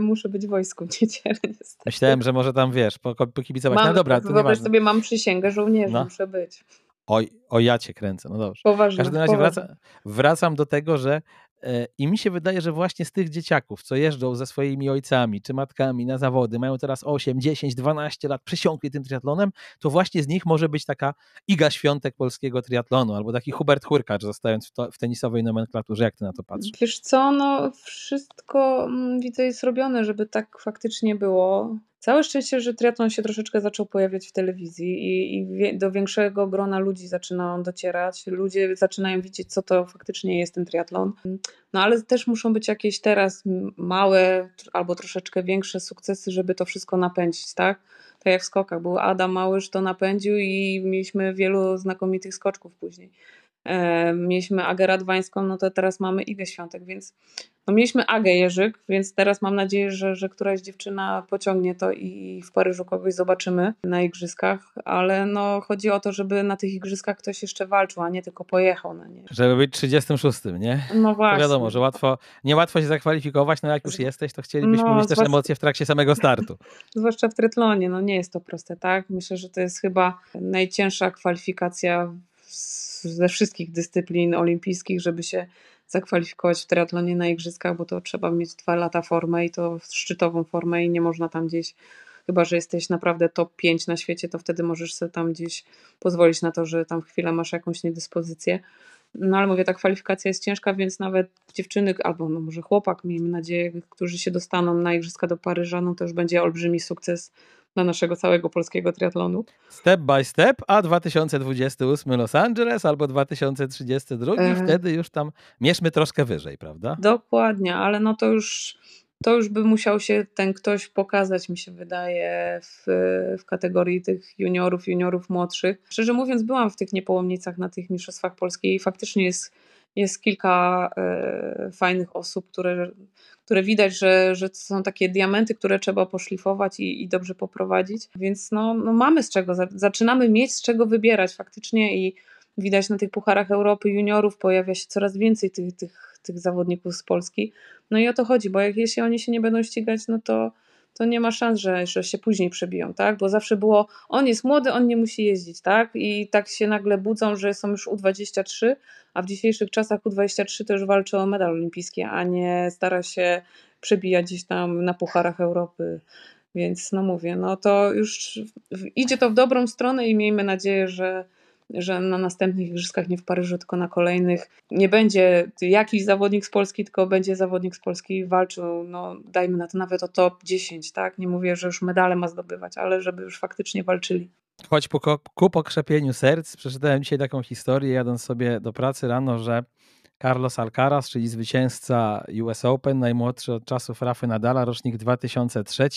Muszę być w wojsku w niedzielę niestety. Myślałem, że może tam wiesz, pokibicować. Mam, no dobra, to Wyobraź sobie, mam przysięgę żołnierza, no. muszę być. Oj, o ja cię kręcę, no dobrze. Poważnie, w każdym razie wracam, wracam do tego, że i mi się wydaje, że właśnie z tych dzieciaków, co jeżdżą ze swoimi ojcami czy matkami na zawody, mają teraz 8, 10, 12 lat, przysiąkli tym triatlonem, to właśnie z nich może być taka Iga Świątek polskiego triatlonu, albo taki Hubert Hurkacz, zostając w, to, w tenisowej nomenklaturze. Jak ty na to patrzysz? Wiesz co, no wszystko mm, widzę jest robione, żeby tak faktycznie było. Całe szczęście, że triatlon się troszeczkę zaczął pojawiać w telewizji i, i, do większego grona ludzi zaczyna on docierać. Ludzie zaczynają widzieć, co to faktycznie jest ten triatlon. No ale też muszą być jakieś teraz małe albo troszeczkę większe sukcesy, żeby to wszystko napędzić, tak? Tak jak w skokach. Był Adam Małysz, to napędził i mieliśmy wielu znakomitych skoczków później. E, mieliśmy Agę Radwańską, no to teraz mamy Igę Świątek, więc no mieliśmy Agę Jerzyk, więc teraz mam nadzieję, że, że któraś dziewczyna pociągnie to i w Paryżu kogoś zobaczymy na igrzyskach, ale no chodzi o to, żeby na tych igrzyskach ktoś jeszcze walczył, a nie tylko pojechał na nie. Żeby być 36, nie? No właśnie. To wiadomo, że łatwo, niełatwo się zakwalifikować, no jak już jesteś, to chcielibyśmy no, mieć też emocje w trakcie samego startu. zwłaszcza w trytlonie, no nie jest to proste, tak? Myślę, że to jest chyba najcięższa kwalifikacja ze wszystkich dyscyplin olimpijskich, żeby się zakwalifikować w triatlonie na igrzyskach, bo to trzeba mieć dwa lata formę i to szczytową formę i nie można tam gdzieś, chyba że jesteś naprawdę top 5 na świecie, to wtedy możesz sobie tam gdzieś pozwolić na to, że tam chwilę masz jakąś niedyspozycję. No ale mówię, ta kwalifikacja jest ciężka, więc nawet dziewczyny, albo no może chłopak, miejmy nadzieję, którzy się dostaną na Igrzyska do Paryża, no to już będzie olbrzymi sukces dla naszego całego polskiego triatlonu. Step by step, a 2028 Los Angeles albo 2032, e... wtedy już tam mierzmy troszkę wyżej, prawda? Dokładnie, ale no to już to już by musiał się ten ktoś pokazać, mi się wydaje, w, w kategorii tych juniorów, juniorów młodszych. Szczerze mówiąc, byłam w tych niepołomnicach na tych mistrzostwach polskich i faktycznie jest jest kilka e, fajnych osób, które, które widać, że, że to są takie diamenty, które trzeba poszlifować i, i dobrze poprowadzić. Więc no, no mamy z czego, zaczynamy mieć z czego wybierać faktycznie i widać na tych pucharach Europy juniorów pojawia się coraz więcej tych, tych, tych zawodników z Polski. No i o to chodzi, bo jak jeśli oni się nie będą ścigać, no to to nie ma szans, że, że się później przebiją, tak? Bo zawsze było, on jest młody, on nie musi jeździć, tak? I tak się nagle budzą, że są już U23, a w dzisiejszych czasach U23 to już walczy o medal olimpijski, a nie stara się przebijać gdzieś tam na pucharach Europy. Więc no mówię, no to już idzie to w dobrą stronę i miejmy nadzieję, że, że na następnych igrzyskach, nie w Paryżu, tylko na kolejnych, nie będzie jakiś zawodnik z Polski, tylko będzie zawodnik z Polski walczył, no dajmy na to nawet o top 10, tak? Nie mówię, że już medale ma zdobywać, ale żeby już faktycznie walczyli. Choć po, ku pokrzepieniu serc, przeczytałem dzisiaj taką historię, jadąc sobie do pracy rano, że Carlos Alcaraz, czyli zwycięzca US Open, najmłodszy od czasów Rafy Nadala, rocznik 2003,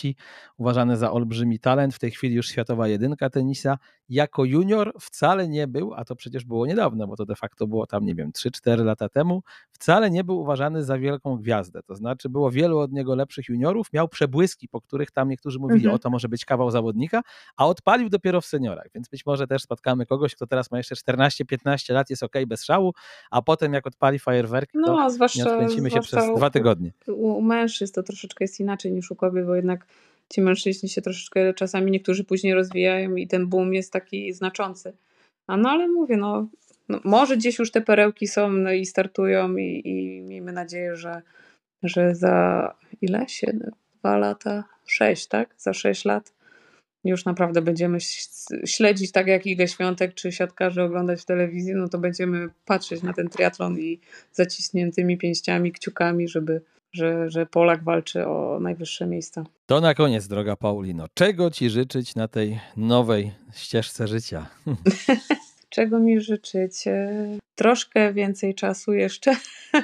uważany za olbrzymi talent, w tej chwili już światowa jedynka tenisa. Jako junior wcale nie był, a to przecież było niedawno, bo to de facto było tam, nie wiem, 3-4 lata temu, wcale nie był uważany za wielką gwiazdę. To znaczy było wielu od niego lepszych juniorów, miał przebłyski, po których tam niektórzy mówili, mhm. o to może być kawał zawodnika, a odpalił dopiero w seniorach, więc być może też spotkamy kogoś, kto teraz ma jeszcze 14-15 lat, jest ok bez szału, a potem jak odpali fajerwerki, to no, zwłaszcza, nie odkręcimy się przez dwa tygodnie. U, u mężczyzn to troszeczkę jest inaczej niż u kobiet, bo jednak ci mężczyźni się troszeczkę czasami niektórzy później rozwijają i ten boom jest taki znaczący. A no ale mówię, no, no może gdzieś już te perełki są no i startują i, i miejmy nadzieję, że, że za ile? Siedem, dwa lata? Sześć, tak? Za sześć lat już naprawdę będziemy śledzić tak jak Igę Świątek czy siatkarze oglądać w telewizji, no to będziemy patrzeć na ten triatlon i zaciśniętymi pięściami, kciukami, żeby, że, że Polak walczy o najwyższe miejsca. To na koniec, droga Paulino, czego Ci życzyć na tej nowej ścieżce życia? Czego mi życzyć? Troszkę więcej czasu jeszcze,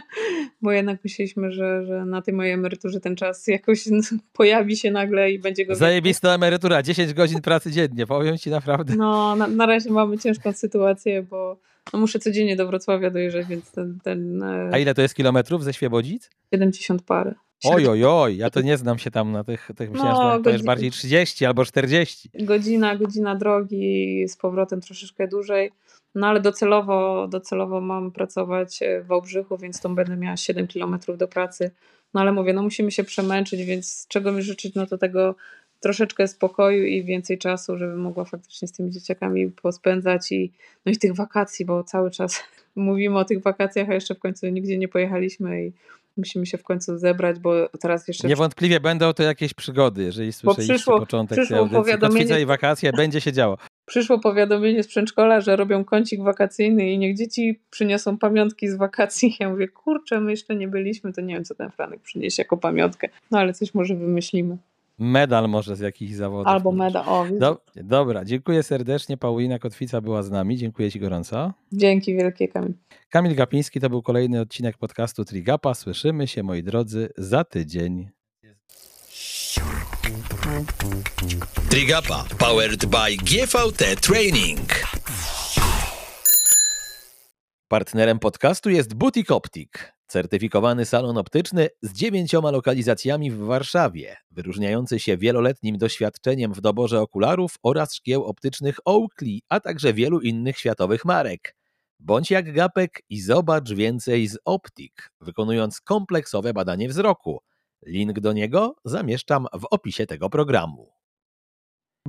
bo jednak myśleliśmy, że, że na tej mojej emeryturze ten czas jakoś pojawi się nagle i będzie go. Zajebista emerytura, 10 godzin pracy dziennie, powiem Ci naprawdę. No, na, na razie mamy ciężką sytuację, bo no muszę codziennie do Wrocławia dojeżdżać, więc ten, ten... A ile to jest kilometrów ze Świebodzic? 70 parę. Oj, oj, oj, ja to nie znam się tam na tych, tych myślałem, no, że to jest bardziej 30 albo 40. Godzina, godzina drogi, z powrotem troszeczkę dłużej, no ale docelowo, docelowo mam pracować w Wałbrzychu, więc to będę miała 7 kilometrów do pracy. No ale mówię, no musimy się przemęczyć, więc czego mi życzyć, no to tego troszeczkę spokoju i więcej czasu, żeby mogła faktycznie z tymi dzieciakami pospędzać i no i tych wakacji, bo cały czas mówimy o tych wakacjach, a jeszcze w końcu nigdzie nie pojechaliśmy i musimy się w końcu zebrać, bo teraz jeszcze... Niewątpliwie będą to jakieś przygody, jeżeli słyszeliście przyszło, początek przyszło tej audycji. Powiadomienie... i wakacje, będzie się działo. Przyszło powiadomienie z przedszkola, że robią kącik wakacyjny i niech dzieci przyniosą pamiątki z wakacji. Ja mówię, kurczę, my jeszcze nie byliśmy, to nie wiem, co ten Franek przyniesie jako pamiątkę. No ale coś może wymyślimy. Medal może z jakichś zawodów. Albo medal, o. Do, dobra, dziękuję serdecznie. Paulina Kotwica była z nami. Dziękuję Ci gorąco. Dzięki wielkie, Kamil. Kamil Gapiński to był kolejny odcinek podcastu Trigapa. Słyszymy się, moi drodzy, za tydzień. Trigapa powered by GVT Training. Partnerem podcastu jest Butik Optik, certyfikowany salon optyczny z dziewięcioma lokalizacjami w Warszawie, wyróżniający się wieloletnim doświadczeniem w doborze okularów oraz szkieł optycznych Oakley, a także wielu innych światowych marek. Bądź jak Gapek i zobacz więcej z Optik, wykonując kompleksowe badanie wzroku. Link do niego zamieszczam w opisie tego programu.